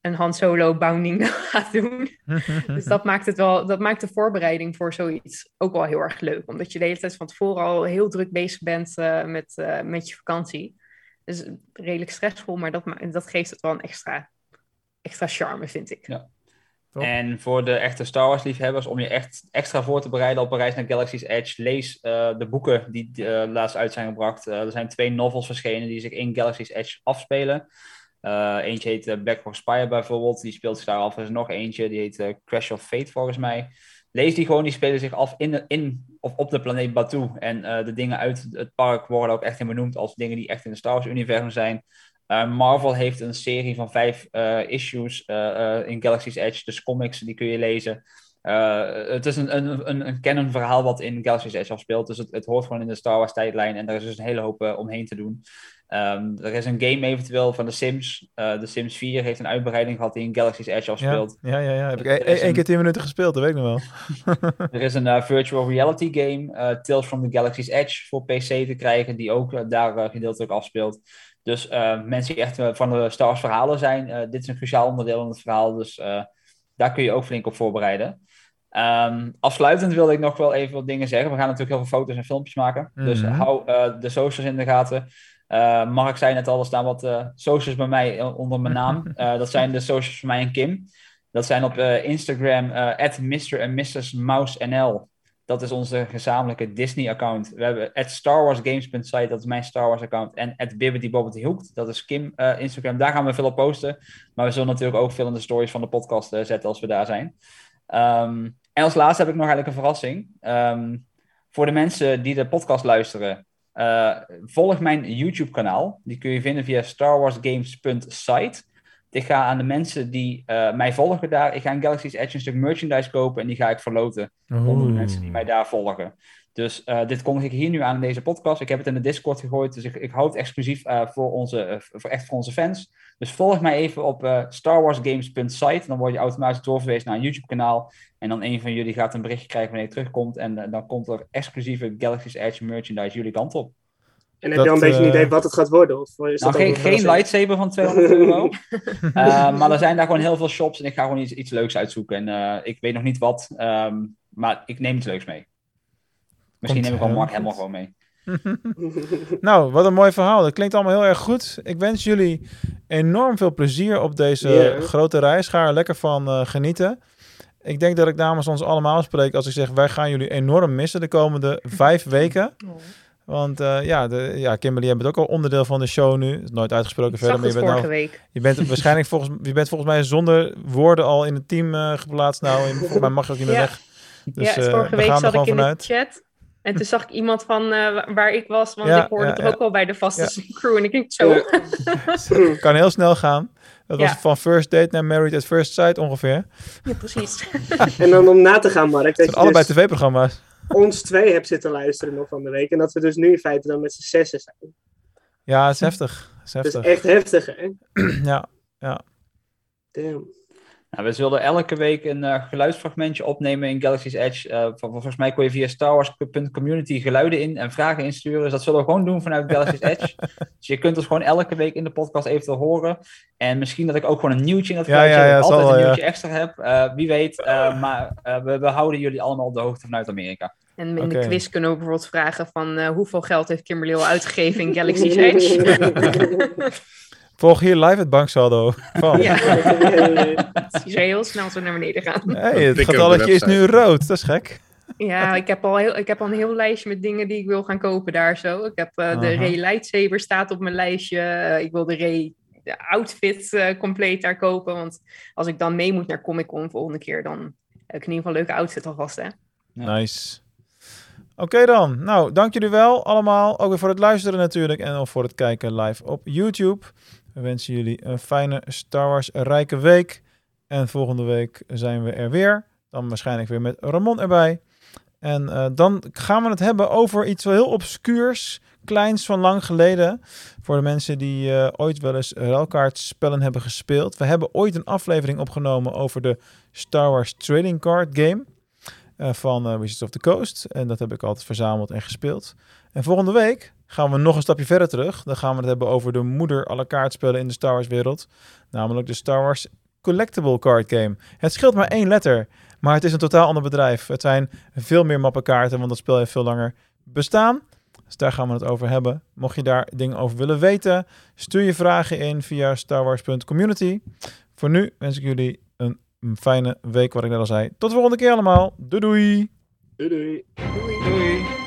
een Han Solo bounding gaat doen. Dus dat maakt, het wel, dat maakt de voorbereiding voor zoiets ook wel heel erg leuk. Omdat je de hele tijd van tevoren al heel druk bezig bent eh, met, met je vakantie. Dus redelijk stressvol, maar dat, dat geeft het wel een extra, extra charme, vind ik. Ja. Top. En voor de echte Star Wars liefhebbers, om je echt extra voor te bereiden op een reis naar Galaxy's Edge, lees eh, de boeken die eh, laatst uit zijn gebracht. Eh, er zijn twee novels verschenen die zich in Galaxy's Edge afspelen. Eh, eentje heet Black Hawk Spire bijvoorbeeld, die speelt zich daar af. Er is nog eentje, die heet Crash of Fate volgens mij. Lees die gewoon, die spelen zich af in, de- in of op de planeet Batuu. En eh, de dingen uit het park worden ook echt in benoemd als dingen die echt in het Star Wars-universum zijn. Uh, Marvel heeft een serie van vijf uh, issues in Galaxy's Edge, dus comics, die kun je lezen. het is een, een, een, een canon verhaal wat in Galaxy's Edge afspeelt, dus het, het hoort gewoon in de Star Wars tijdlijn en daar is dus een hele hoop omheen te doen. Um, er is een game eventueel van The Sims. The Sims 4 heeft een uitbreiding gehad die in Galaxy's Edge afspeelt. Ja, ja, ja. Heb ik één een, keer tien minuten gespeeld, dat weet ik nog wel. er is een virtual reality game, Tales from the Galaxy's Edge, voor PC te krijgen, die ook daar gedeeltelijk afspeelt. Dus uh, mensen die echt uh, van de Star Wars verhalen zijn, uh, dit is een cruciaal onderdeel van het verhaal. Dus daar kun je ook flink op voorbereiden. Um, afsluitend wilde ik nog wel even wat dingen zeggen. We gaan natuurlijk heel veel foto's en filmpjes maken. Mm -hmm. Dus hou de socials in de gaten. Uh, Mark zei net al, er staan wat uh, socials bij mij onder mijn naam. Uh, dat zijn de socials van mij en Kim. Dat zijn op Instagram at Mr. en Mrs. Mouse NL. Dat is onze gezamenlijke Disney-account. We hebben at StarWarsGames.site, dat is mijn Star Wars-account. En at Hoekt, dat is Kim Instagram. Daar gaan we veel op posten. Maar we zullen natuurlijk ook veel in de stories van de podcast zetten als we daar zijn. Um, en als laatste heb ik nog eigenlijk een verrassing. Um, voor de mensen die de podcast luisteren, uh, volg mijn YouTube-kanaal. Die kun je vinden via starwarsgames.site. Ik ga aan de mensen die uh, mij volgen daar, ik ga in Galaxy's Edge een stuk merchandise kopen en die ga ik verloten onder de mensen die mij daar volgen. Dus uh, dit kondig ik hier nu aan in deze podcast. Ik heb het in de Discord gegooid, dus ik, ik houd het exclusief voor, onze, voor echt voor onze fans. Dus volg mij even op uh, starwarsgames.site. Dan word je automatisch doorverwezen naar een YouTube-kanaal. En dan een van jullie gaat een berichtje krijgen wanneer je terugkomt. En uh, dan komt er exclusieve Galaxy's Edge merchandise jullie kant op. En heb je al een beetje een idee wat het gaat worden? Of is nou, dat geen, geen lightsaber van 200 euro. uh, maar er zijn daar gewoon heel veel shops. En ik ga gewoon iets, iets leuks uitzoeken. En ik weet nog niet wat. Um, maar ik neem iets leuks mee. Misschien neem ik wel Mark helemaal gewoon mee. nou, wat een mooi verhaal. Dat klinkt allemaal heel erg goed. Ik wens jullie enorm veel plezier op deze yeah. grote reis. Ga er lekker van uh, genieten. Ik denk dat ik namens ons allemaal spreek als ik zeg... wij gaan jullie enorm missen de komende vijf weken. Oh. Want uh, ja, de, ja, Kimberly, je bent ook al onderdeel van de show nu. Is nooit uitgesproken ik verder. Maar je bent vorige nou, week. Je bent waarschijnlijk volgens, je bent volgens mij zonder woorden al in het team uh, geplaatst. Nou, volgens mij mag je ook niet meer ja. weg. Dus, ja, vorige week zat ik in vanuit. de chat. En toen zag ik iemand van uh, waar ik was, want ja, ik hoorde ja, er ook wel bij de vaste crew. En ik denk zo. kan heel snel gaan. Dat was van first date naar married at first sight ongeveer. Ja, precies. en dan om na te gaan, Mark. Dat je allebei dus tv-programma's. Ons twee hebt zitten luisteren nog van de week. En dat we dus nu in feite dan met z'n zessen zijn. Ja, het is heftig. Het is heftig. Dat is echt heftig, hè? ja, ja. Damn. Nou, we zullen elke week een uh, geluidsfragmentje opnemen in Galaxy's Edge. Uh, volgens mij kon je via starwars.community geluiden in en vragen insturen. Dus dat zullen we gewoon doen vanuit Galaxy's Edge. dus je kunt ons gewoon elke week in de podcast eventueel horen. En misschien dat ik ook gewoon een nieuwtje in dat geluidje ja, ja, ja, altijd een nieuwtje extra heb. Uh, wie weet. maar we, we, houden jullie allemaal op de hoogte vanuit Amerika. En in okay. de quiz kunnen we bijvoorbeeld vragen van hoeveel geld heeft Kimberly al uitgegeven in Galaxy's Edge? Volg hier live het banksaldo. Van. Ja, die zou heel snel zo naar beneden gaan. Hey, het getalletje is nu rood, dat is gek. Ja, ik heb, al heel, ik heb al een heel lijstje met dingen die ik wil gaan kopen daar zo. Ik heb uh, de Ray Lightsaber staat op mijn lijstje. Uh, ik wil de Ray de outfit uh, compleet daar kopen. Want als ik dan mee moet naar Comic Con volgende keer, dan heb ik in ieder geval een leuke outfit alvast, hè. Nice. Oké okay dan. Nou, dank jullie wel allemaal. Ook weer voor het luisteren natuurlijk. En ook voor het kijken live op YouTube. We wensen jullie een fijne Star Wars rijke week. En volgende week zijn we er weer. Dan waarschijnlijk weer met Ramon erbij. En uh, dan gaan we het hebben over iets heel obscuurs, kleins van lang geleden. Voor de mensen die uh, ooit wel eens ruilkaartspellen hebben gespeeld. We hebben ooit een aflevering opgenomen over de Star Wars Trading Card Game. Uh, van Wizards of the Coast. En dat heb ik altijd verzameld en gespeeld. En volgende week gaan we nog een stapje verder terug. Dan gaan we het hebben over de moeder alle kaartspellen in de Star Wars wereld. Namelijk de Star Wars Collectible Card Game. Het scheelt maar één letter, maar het is een totaal ander bedrijf. Het zijn veel meer mappenkaarten, want dat spel heeft veel langer bestaan. Dus daar gaan we het over hebben. Mocht je daar dingen over willen weten, stuur je vragen in via starwars.community. Voor nu wens ik jullie een fijne week, wat ik net al zei. Tot de volgende keer allemaal. Doei doei. Doei doei. Doei. doei.